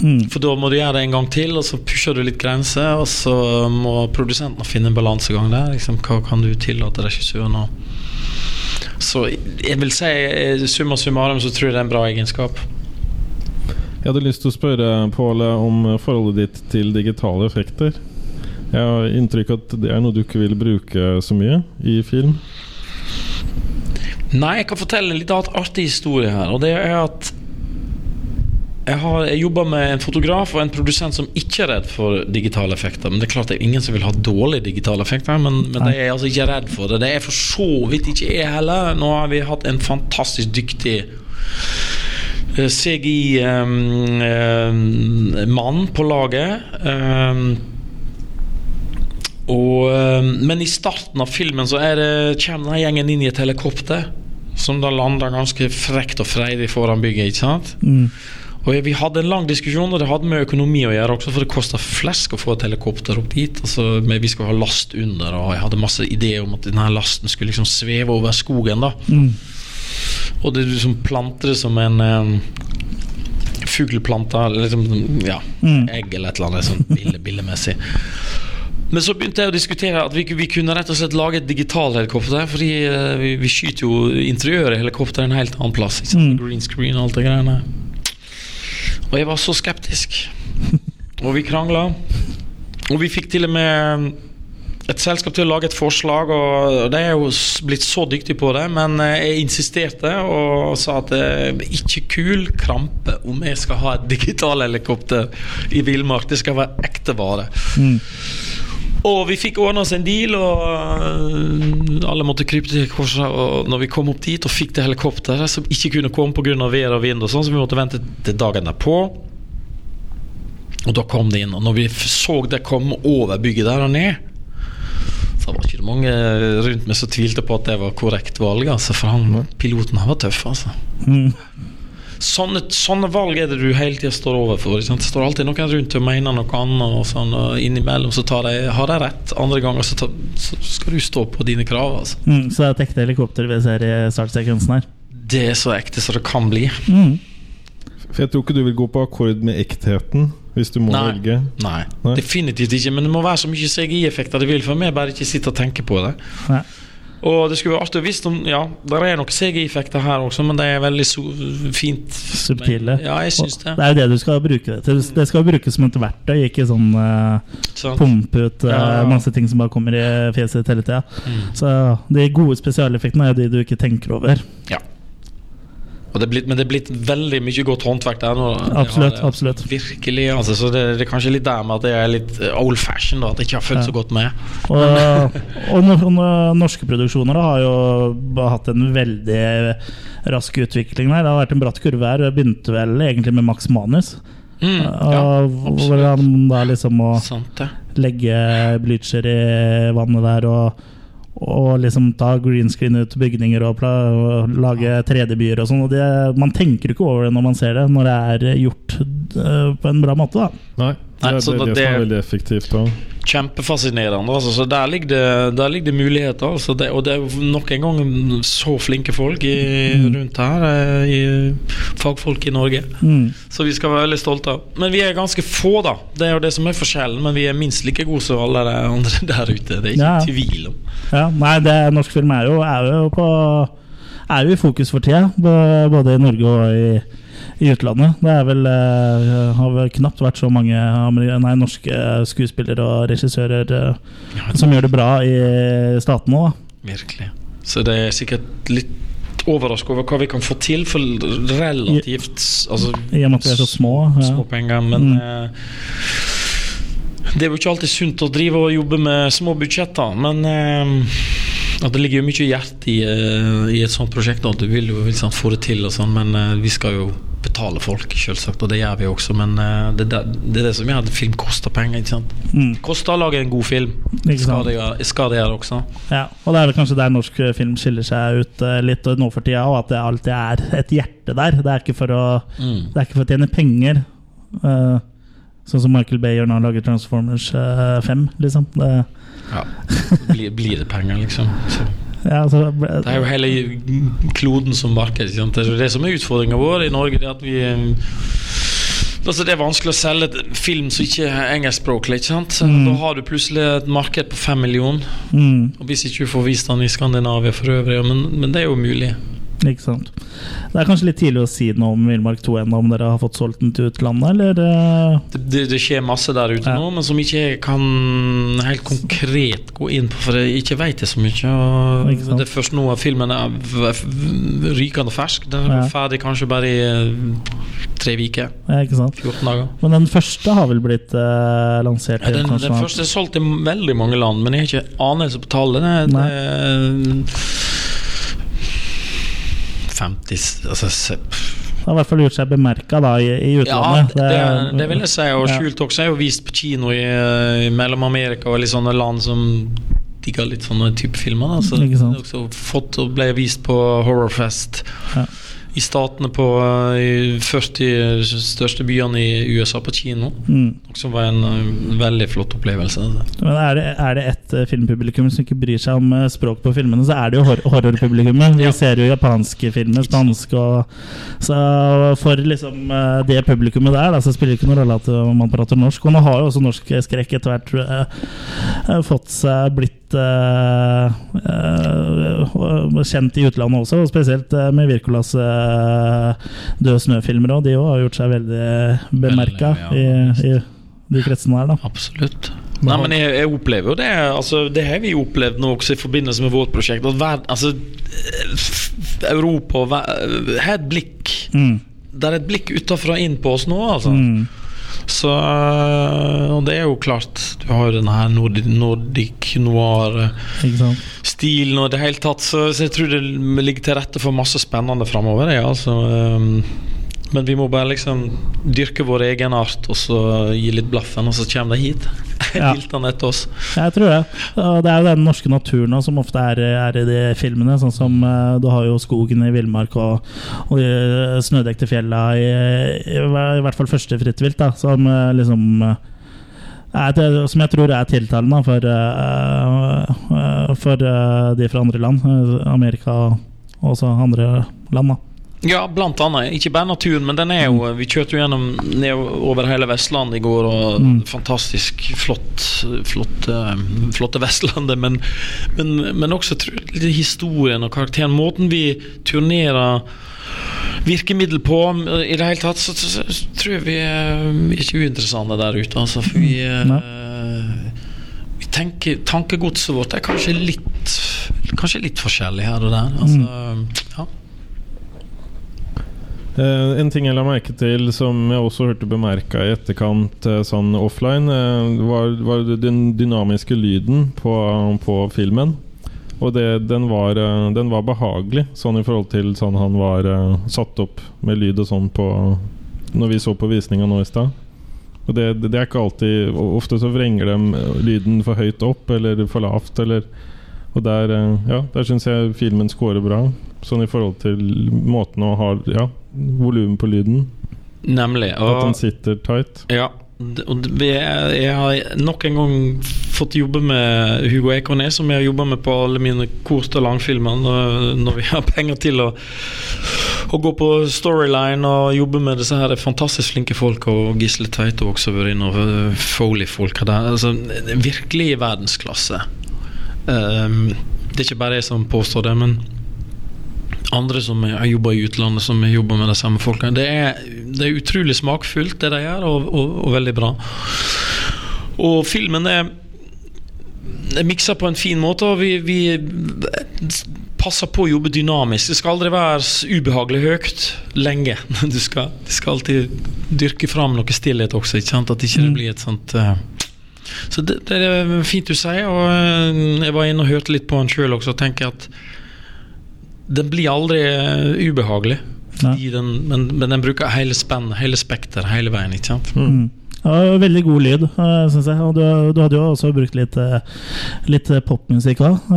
Mm. For da må du gjøre det en gang til, og så pusher du litt grenser. Og så må produsenten finne en balansegang der. Liksom, hva kan du tillate regissøren å Så jeg vil si eh, summa summarum så tror jeg det er en bra egenskap. Jeg hadde lyst til å spørre Pål om forholdet ditt til digitale effekter. Jeg har inntrykk at det er noe du ikke vil bruke så mye i film. Nei, jeg kan fortelle en litt artig historie her. Og det er at jeg har jobber med en fotograf og en produsent som ikke er redd for digitale effekter. Men det er klart det er ingen som vil ha dårlige digitale effekter, men, men de er altså ikke redd for det. Det er for så vidt ikke jeg heller. Nå har vi hatt en fantastisk dyktig eh, CGI-mann eh, på laget. Um, og, men i starten av filmen så er det, kommer denne gjengen inn i et helikopter. Som da lander ganske frekt og freidig foran bygget. ikke sant? Mm. Og Vi hadde en lang diskusjon, og det hadde med økonomi å gjøre også, for det kosta flesk å få et helikopter opp dit. Altså, vi skulle ha last under, og jeg hadde masse ideer om at denne lasten skulle liksom sveve over skogen. da Mm. Og det, liksom planter det som en um, fuglplante, eller liksom, ja, Mm. egg eller et eller annet sånn bille, billemessig. Men så begynte jeg å diskutere at vi, vi kunne rett og slett lage et digitalhelikopter. Fordi eh, vi, vi skyter jo interiøret i helikopteret en helt annen plass. Ikke sant? Green screen og alt det greiene. Og jeg var så skeptisk. Og vi krangla. Og vi fikk til og med et selskap til å lage et forslag, og de er jo blitt så dyktige på det, men eh, jeg insisterte og sa at det er ikke kul krampe om jeg skal ha et digitalhelikopter i villmark. Det skal være ekte vare. Mm. Og vi fikk ordna oss en deal, og øh, alle måtte krype til korset. Og når vi kom opp dit og fikk det helikopteret som ikke kunne komme pga. vær og vind, og sånn, så vi måtte vente til dagen derpå. Og da kom det inn. Og når vi så det komme over bygget der og ned, så var det ikke mange rundt meg som tvilte på at det var korrekt valg. Altså, for han, piloten han var tøff, altså. Mm. Sånne, sånne valg er det du hele tida står overfor. Ikke sant? Det står alltid noen rundt og mener noe annet, og sånn, og innimellom så tar de, har de rett. Andre ganger så, tar, så skal du stå på dine krav. Altså. Mm, så det er et ekte helikopter vi ser i startsekvensen her. Det er så ekte som det kan bli. Mm. For jeg tror ikke du vil gå på akkord med ektheten hvis du må Nei. velge. Nei, Nei. definitivt ikke. Men det må være så mye CGI-effekter det vil, for meg bare ikke sitte og tenke på det. Nei. Og det skulle være artig å vite om Ja, der er noen CGI-effekter her også, men det er veldig so fint Subtile. Ja, jeg syns Og det. Det er jo det du skal bruke det til. Det skal brukes som et verktøy, ikke sånn uh, pumpe ut uh, Ja, ja. masse ting som bare kommer i fjeset hele tida. Mm. Så de gode spesialeffektene er jo de du ikke tenker over. Ja. Det blitt, men det er blitt veldig mye godt håndverk der nå. Det Absolutt, det, absolutt. Virkelig. Altså, så det, det er kanskje litt der med at det er litt eh, old fashion, da, at jeg ikke har fulgt Ja. så godt med. Og, og no- no- norske produksjoner da, har jo hatt en veldig rask utvikling der. Det har vært en bratt kurve her. Det begynte vel egentlig med Max Manus. Mm, ja, hvor han da liksom det. legge bleacher i vannet der og, og liksom ta green screen ut bygninger og, og lage 3D-byer og sånn. Man tenker ikke over det når man ser det, når det er gjort eh, på en bra måte. da Nei, Nei, er det, det som det- er veldig effektivt. Da. Kjempefascinerende. Altså, så der ligger det, der ligger det muligheter. Altså, det, og det er nok en gang så flinke folk i, rundt her. eh, I, fagfolk i Norge. Mm. Så vi skal være veldig stolte av. Men vi er ganske få, da. Det er jo det som er forskjellen. Men vi er minst like gode som alle de andre der ute. Det er ikke Ja. tvil om. Ja, nei, det, norsk film er jo, er jo på Er jo i fokus for tida, både i Norge og i, i utlandet. Det vel, eh, har vel knapt vært så mange nei, norske skuespillere og regissører eh, som gjør det bra i staten òg. Virkelig. Så det er sikkert litt overraska over hva vi kan få til for relativt altså, I og med at vi er så små. Ja. små penger. Men Mm. eh, det er jo ikke alltid sunt å drive og jobbe med små budsjetter. Men eh, at det ligger jo mye hjerte i, i et sånt prosjekt. da. Du vil jo liksom få det til, og sånn, men eh, vi skal jo betale folk, selvsagt. Og det gjør vi også. Men eh, det, det, det er det som gjør at film koster penger. ikke sant? Mm. Koster å lage en god film. Skal det, gjøre, skal det gjøre også. Ja, og det er kanskje der norsk film skiller seg ut eh, litt nå for tida, og at det alltid er et hjerte der. Det er ikke for å, Mm. det er ikke for å tjene penger. Uh, sånn som Michael Bay gjør når han lager Transformers eh, 5, liksom. Det, Ja. Blir, blir det penger, liksom. Så. Ja, altså, Det er jo hele kloden som marked. Det er det som er utfordringa vår i Norge. Det at vi eh, Altså Det er vanskelig å selge et film som ikke er engelskspråklig. ikke sant? Mm. Da har du plutselig et marked på fem millioner. mm, Og Hvis ikke du får vist den i Skandinavia for øvrig, men, men det er jo mulig. Ikke sant. Det er kanskje litt tidlig å si noe om Villmark 2 ennå, om dere har fått solgt den til utlandet, eller? eh? Det, det, det skjer masse der ute Ja. nå, men som ikke jeg kan helt konkret gå inn på, for jeg ikke vet det så mye. Ikke det er først nå filmen er rykende fersk. Den er Ja. ferdig kanskje bare i eh, tre uker. Ja, ikke sant? 14 dager. Men den første har vel blitt eh, lansert Ja, den, den første er solgt i veldig mange land, men jeg har ikke anelse på tallet. Det, 50 altså, se- Det har i hvert fall gjort seg bemerka i, i Ja, utlandet. det, det vil jeg si. Og Ja. Skjult også er jo vist på kino i, i Mellom-Amerika og litt sånne land som digger litt sånne type filmer. Da. Så det er også fått og ble vist på Horrorfest Ja. I statene på eh, i 40 største byene i USA på kino. Mm. Som var en eh, veldig flott opplevelse. Men er det, er det ett eh, filmpublikum som ikke bryr seg om eh, språk på filmene, så er det jo hor horrorpublikummet. Vi ser jo japanske filmer, spanske og Så for liksom eh, det publikummet der, da, så spiller det ikke noen rolle at eh, man prater norsk. Og nå har jo også norsk skrekk etter hvert eh, fått seg blitt eh, uh, kjent i utlandet også, og spesielt eh, med Wirkolas uh, Død snø-filmer òg. De òg har gjort seg veldig bemerka i, i de kretsene der. da. Absolutt. Nei, men jeg, jeg opplever jo det. Altså, det har vi opplevd nå også i forbindelse med vårt prosjekt. At verden, altså, Europa har et blikk Mm. Det er et blikk utenfra inn på oss nå, altså. Mm. Så øh, Og det er jo klart Du har denne her nordic, nordic noir-stilen og i det hele tatt, så, så jeg tror det ligger til rette for masse spennende framover. Ja, altså, øhm, men vi må bare liksom dyrke vår egen art og så gi litt blaffen, og så kommer de hit. Ja. Etter oss. Jeg tror det. Og det er jo den norske naturen som ofte er, er i de filmene. Sånn som eh, Du har jo skogen i villmark og, og snødekte fjella i, i, i hvert fall første fritt vilt, da, som eh, liksom eh, er som jeg tror er tiltalende for, eh, eh, for eh, de fra andre land. eh, Amerika og også andre land. da Ja, blant annet. Ikke bare naturen, men den er jo Vi kjørte jo gjennom ned over hele Vestlandet i går, og Mm. fantastisk flott, flott eh, flotte Vestlandet. Men, men, men også historien og karakteren. Måten vi turnerer virkemiddel på eh, i det hele tatt, så, så, så tror jeg vi er ikke uinteressante der ute. Altså, for vi, eh, vi tenker, Tankegodset vårt er kanskje litt Kanskje litt forskjellig her og der. Altså, ja. Eh, en ting jeg la merke til som jeg også hørte bemerka i etterkant uh, sånn offline, uh, var, var den dynamiske lyden på, på filmen. Og det, den, var, den var behagelig, sånn i forhold til sånn han var satt opp med lyd og sånn på Når vi så på visninga nå i stad. Og det, det, er ikke alltid Ofte så vrenger de lyden for høyt opp eller for lavt, eller Og der, eh, ja, der syns jeg filmen scorer bra. Sånn i forhold til måten å ha Ja, volumet på lyden. Nemlig. At den sitter tight. Ja. Og jeg har nok en gang fått jobbe med Hugo Ekorné, som jeg har jobba med på alle mine kort- og langfilmer, når, vi har penger til å, å gå på storyline og jobbe med disse her fantastisk flinke folk. Og Gisle Tveite også vært inne, og Foley-folka der. Altså, virkelig verdensklasse. Um, det er ikke bare jeg som påstår det, men andre som har jobba i utlandet, som jobber med de samme folkene. Det er, det er utrolig smakfullt, det de gjør, og, og, og veldig bra. Og filmen er, er miksa på en fin måte, og vi, vi passer på å jobbe dynamisk. Det skal aldri være ubehagelig høyt lenge. Du skal, du skal alltid dyrke fram noe stillhet også, ikke sant? at ikke det blir et sånt eh, så det, det er fint du sier, og eh, jeg var inne og hørte litt på han sjøl også, og tenker at den blir aldri eh, ubehagelig. Fordi den, men, men den bruker hele spennet, hele spekter, hele veien. ikke sant? Mm. Ja, veldig god lyd, uh, syns jeg. Og du, du hadde jo også brukt litt, eh, litt eh, popmusikk òg.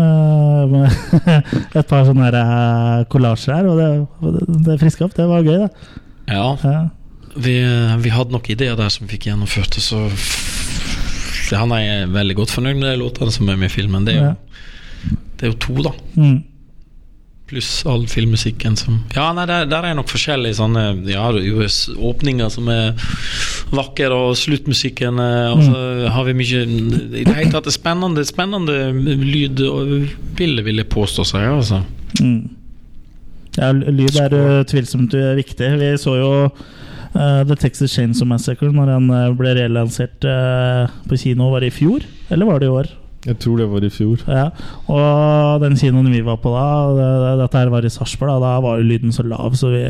et par sånne her, eh, kollasjer her, og det, det, friska opp. Det var gøy, det. Ja. Ja. Vi, vi hadde nok ideer der som vi fikk gjennomført, og så Han er veldig godt fornøyd med de låtene som er med i filmen. Det er jo, det er jo to, da. Mm. Pluss all filmmusikken som Ja, nei, der, der er nok forskjellige sånne Ja, er åpninger som er vakre, og sluttmusikken eh, Og så har vi mye I det hele tatt det spennende, spennende lyd bilde, vil jeg påstå seg. Altså. Mm. Ja, lyd er uh, tvilsomt viktig. Vi så jo The Texas Chainsaw Massacre når den uh, ble relansert uh, på kino. Var det i fjor, eller var det i år? Jeg tror det var i fjor. Ja, og den kinoen vi var på da, det, dette her var i Sarpsborg, da, da var jo lyden så lav, så vi,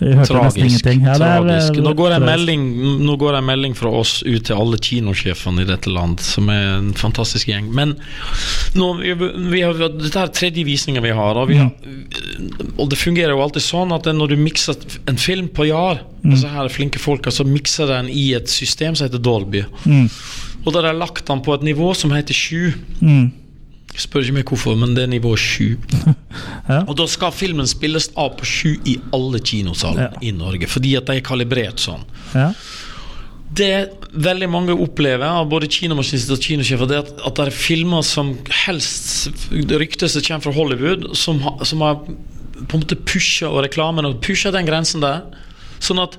vi hørte Tragisk. ingenting. Ja, er tragisk. Nå går, en melding, nå går en melding fra oss ut til alle kinosjefene i dette land, som er en fantastisk gjeng. Men nå, vi, har, dette er tredje visninga vi har, og, vi har, og det fungerer jo alltid sånn at når du mikser en film på Jar, Mm. disse her flinke folk, så mikser den i et system som heter Dolby. Mm. Og da har jeg lagt den på et nivå som heter 7. Mm. Spør ikke meg hvorfor, men det er nivå sju. Og da skal filmen spilles av på sju i alle kinosaler i Norge, fordi at de er kalibrert sånn. Ja. Det veldig mange opplever, av både kinomaskinister og kinosjefer, det er at, at det er filmer som helst ryktes som kommer fra Hollywood, som, ha, som har på en måte pusha og reklamen og pusha den grensen der. Sånn at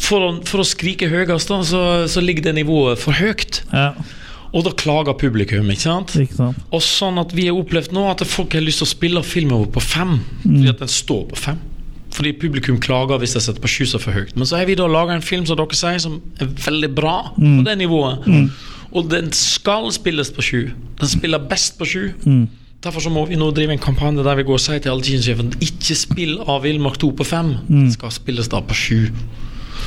for å, for å skrike høyest, da, så, så ligger det nivået for høyt. Ja. Og da klager publikum. ikke sant? Ikke sant? Og sånn at vi har opplevd nå at folk har lyst til å spille filmen vår på fem. Fordi at den står på fem. Fordi publikum klager hvis de setter på sju så for høyt. Men så har vi da laga en film som dere sier som er veldig bra Mm. på det nivået. Mm. Og den skal spilles på sju. Den spiller best på sju. Mm. Derfor så må vi nå drive en kampanje der vi går og sier til alle kinosjefene ikke spill av Villmark 2 på fem. Mm. Den skal spilles da på sju.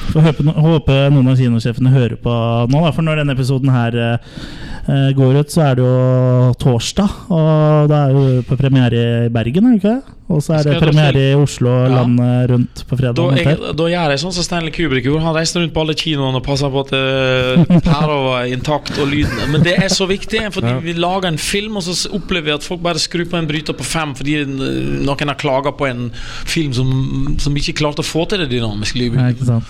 Får håpe, noen av kinosjefene hører på nå, da, for når denne episoden her eh, går ut, så er det jo torsdag. Og da er jo på premiere i Bergen, er det ikke det? Og så er det premiere i Oslo og Ja. landet rundt på fredag. Da, jeg, da gjør jeg sånn som Stanley Kubrick gjorde. Han reiste rundt på alle kinoene og passa på at pæra var intakt og lyden. Men det er så viktig, fordi vi lager en film, og så opplever vi at folk bare skrur på en bryter på fem fordi eh, noen har klaga på en film som, som ikke klarte å få til det dynamiske Ja, sant?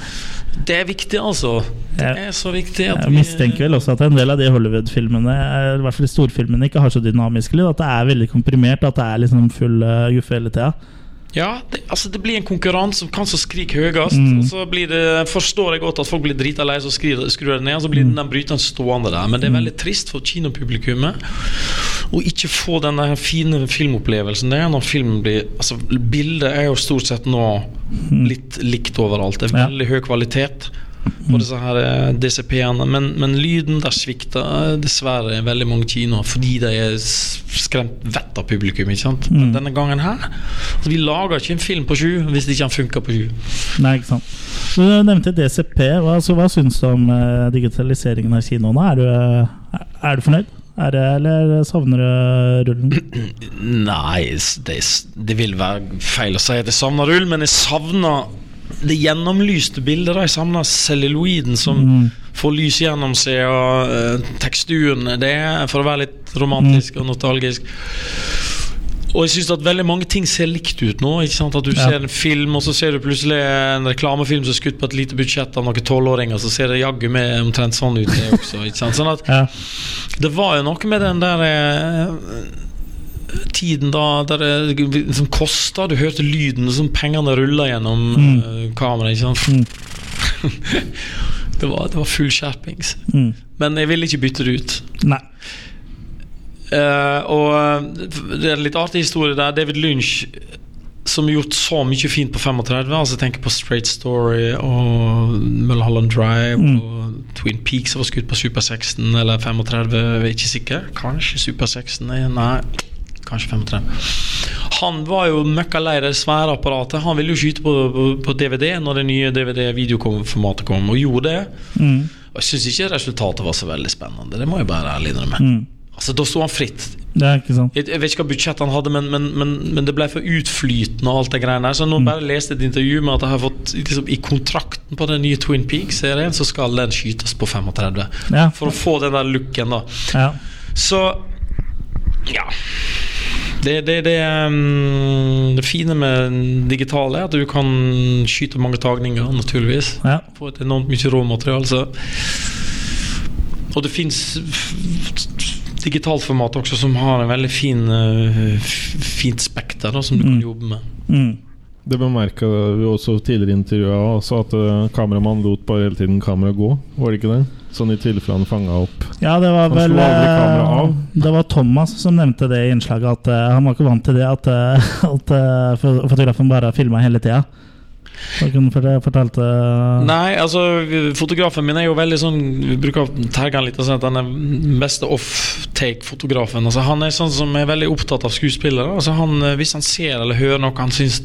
Det er viktig, altså. Det er så viktig at Jeg mistenker vel også at en del av de Hollywood-filmene, eh, i hvert fall de storfilmene, ikke har så dynamisk lyd. At det er veldig komprimert, at det er liksom full uh, guffe hele tida. Ja, det, altså det blir en konkurranse som hvem som skriker høyest. Mm. Og så blir det, forstår jeg godt at folk blir drita lei, og skrur det ned. Og så blir den bryteren stående der. Men det er veldig trist for kinopublikummet å ikke få den der fine filmopplevelsen. Det er når filmen blir Altså, bildet er jo stort sett nå litt likt overalt. Det er veldig høy kvalitet på disse her eh, DCP-ene. Men, men lyden der svikter eh, dessverre veldig mange kinoer fordi de er skremt vett av publikum. ikke sant? Mm. denne gangen her altså, Vi lager ikke en film på sju hvis det ikke funker på sju. Nei, ikke sant. Du nevnte DCP. Hva, altså, hva syns du om eh, digitaliseringen av kinoene? Er du, eh, er du fornøyd? Er det, eller savner du rullen? Nei, det, det vil være feil å si at jeg savner rull, men jeg savner det gjennomlyste bildet. Jeg savner celluloiden som Mm. får lys gjennom seg, og uh, teksturen. Det for å være litt romantisk og nostalgisk. Og jeg synes at veldig mange ting ser likt ut nå. Ikke sant? At Du Ja. ser en film, og så ser du plutselig en reklamefilm som er skutt på et lite budsjett av noen tolvåringer, så ser det jaggu meg omtrent sånn ut, det også. Ikke sant? Sånn at Ja. det var jo noe med den der eh, tiden da der det liksom kosta. Du hørte lyden som pengene rulla gjennom Mm. eh, kameraet. Ikke sant? det, var, det var full skjerpings. Mm. Men jeg ville ikke bytte det ut. Nei. Eh, og eh, det er en litt artig historie der. David Lynch, som har gjort så mye fint på 35, altså tenker på Straight Story og Mulholland Drive Mm. og Twin Peaks som var skutt på Super 16 eller 35, jeg er ikke sikker. Kanskje Super 16? Nei, nei kanskje 35. Han var jo møkka lei det svære apparatet. Han ville jo skyte på, på, på DVD når det nye DVD-videoformatet kom, og gjorde det. Mm. Og jeg syns ikke resultatet var så veldig spennende. Det må jeg bare ærlig innrømme. Mm. Altså, Da sto han fritt. Jeg, jeg vet ikke hva budsjett han hadde, men, men, men, men det ble for utflytende. og alt det greiene Så nå bare leste et intervju med at jeg har fått liksom, i kontrakten på den nye Twin Peaks-serien, så skal den skytes på 35. Ja. For å få den der looken, da. Ja. Så ja. Det, det, det, um, det fine med digitale er at du kan skyte mange tagninger, naturligvis. Ja. Få et enormt mye råmateriale. Og det fins digitalt format også som har en veldig fin uh, fint spekter da, som du kan jobbe med. Mm. Det bemerka vi også tidligere i intervjuet, også at uh, kameramannen lot bare hele tiden kameraet gå. Var det ikke det? Sånn i tilfelle han fanga opp. Ja, det var Han vel eh. Det var Thomas som nevnte det i innslaget, at uh, han var ikke vant til det at, uh, at eh, fotografen bare filma hele tida. Fortalte Nei, altså fotografen min er jo veldig sånn Vi bruker å terge han litt og at han er beste off-take-fotografen. Altså, han er sånn som er veldig opptatt av skuespillere. Altså, han, eh, hvis han ser eller hører noe han syns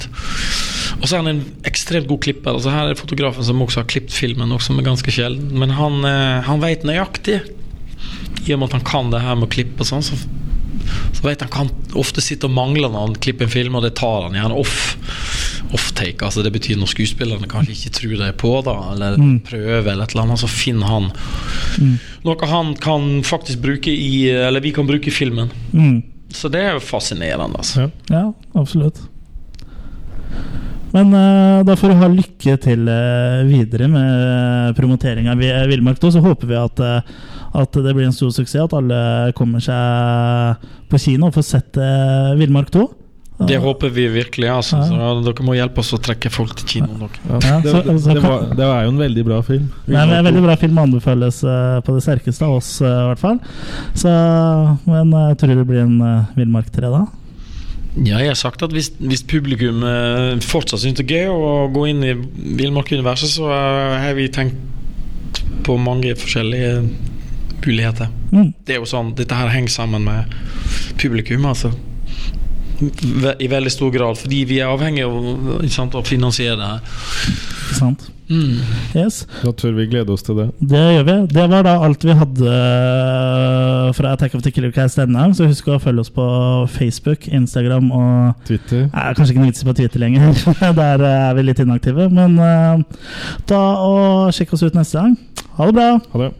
Og så er han en ekstremt god klipper. Altså, her er fotografen som også har klippet filmen, noe som er ganske sjelden. Men han, eh, han vet nøyaktig. I og med at han kan det her med å klippe og sånn, så så vet han kan ofte sitte og mangle når han klipper en film, og det tar han gjerne off. Off-take. Altså Det betyr når skuespillerne kanskje ikke tror det er på, da eller Mm. prøver, eller et eller annet, så finner han Mm. noe han kan faktisk bruke i Eller vi kan bruke i filmen. Mm. Så det er jo fascinerende, altså. Ja, absolutt. Men uh, da får du ha lykke til uh, videre med promoteringa av Vi- Villmark 2. Så håper vi at, eh, at det blir en stor suksess, at alle kommer seg på kino og får sett uh, Villmark 2. Det håper vi virkelig. Altså. Så dere må hjelpe oss å trekke folk til kinoen. dere. Ja, det, det, det, var, det er jo en veldig bra film. Det er en veldig bra film, anbefales uh, på det sterkeste av oss, eh, i hvert fall. Så, men jeg tror det blir en uh, Villmark 3, da. Ja, jeg har sagt at hvis, hvis publikum fortsatt syns det er gøy å gå inn i villmarkuniverset, så har vi tenkt på mange forskjellige muligheter. Mm. Det er jo sånn, Dette her henger sammen med publikum, altså. I veldig stor grad, fordi vi er avhengig av ikke sant, å finansiere det her. Sant? Mm. Yes. Da tør vi glede oss til det. Det gjør vi. Det var da alt vi hadde eh, fra Attack of the Killer Cast denne gang. Så husk å følge oss på Facebook, Instagram og Twitter. Nei, Kanskje ikke noe vits på Twitter lenger. Der eh, er vi litt inaktive. Men uh, ta og sjekk oss ut neste gang. Ha det bra! Ha det.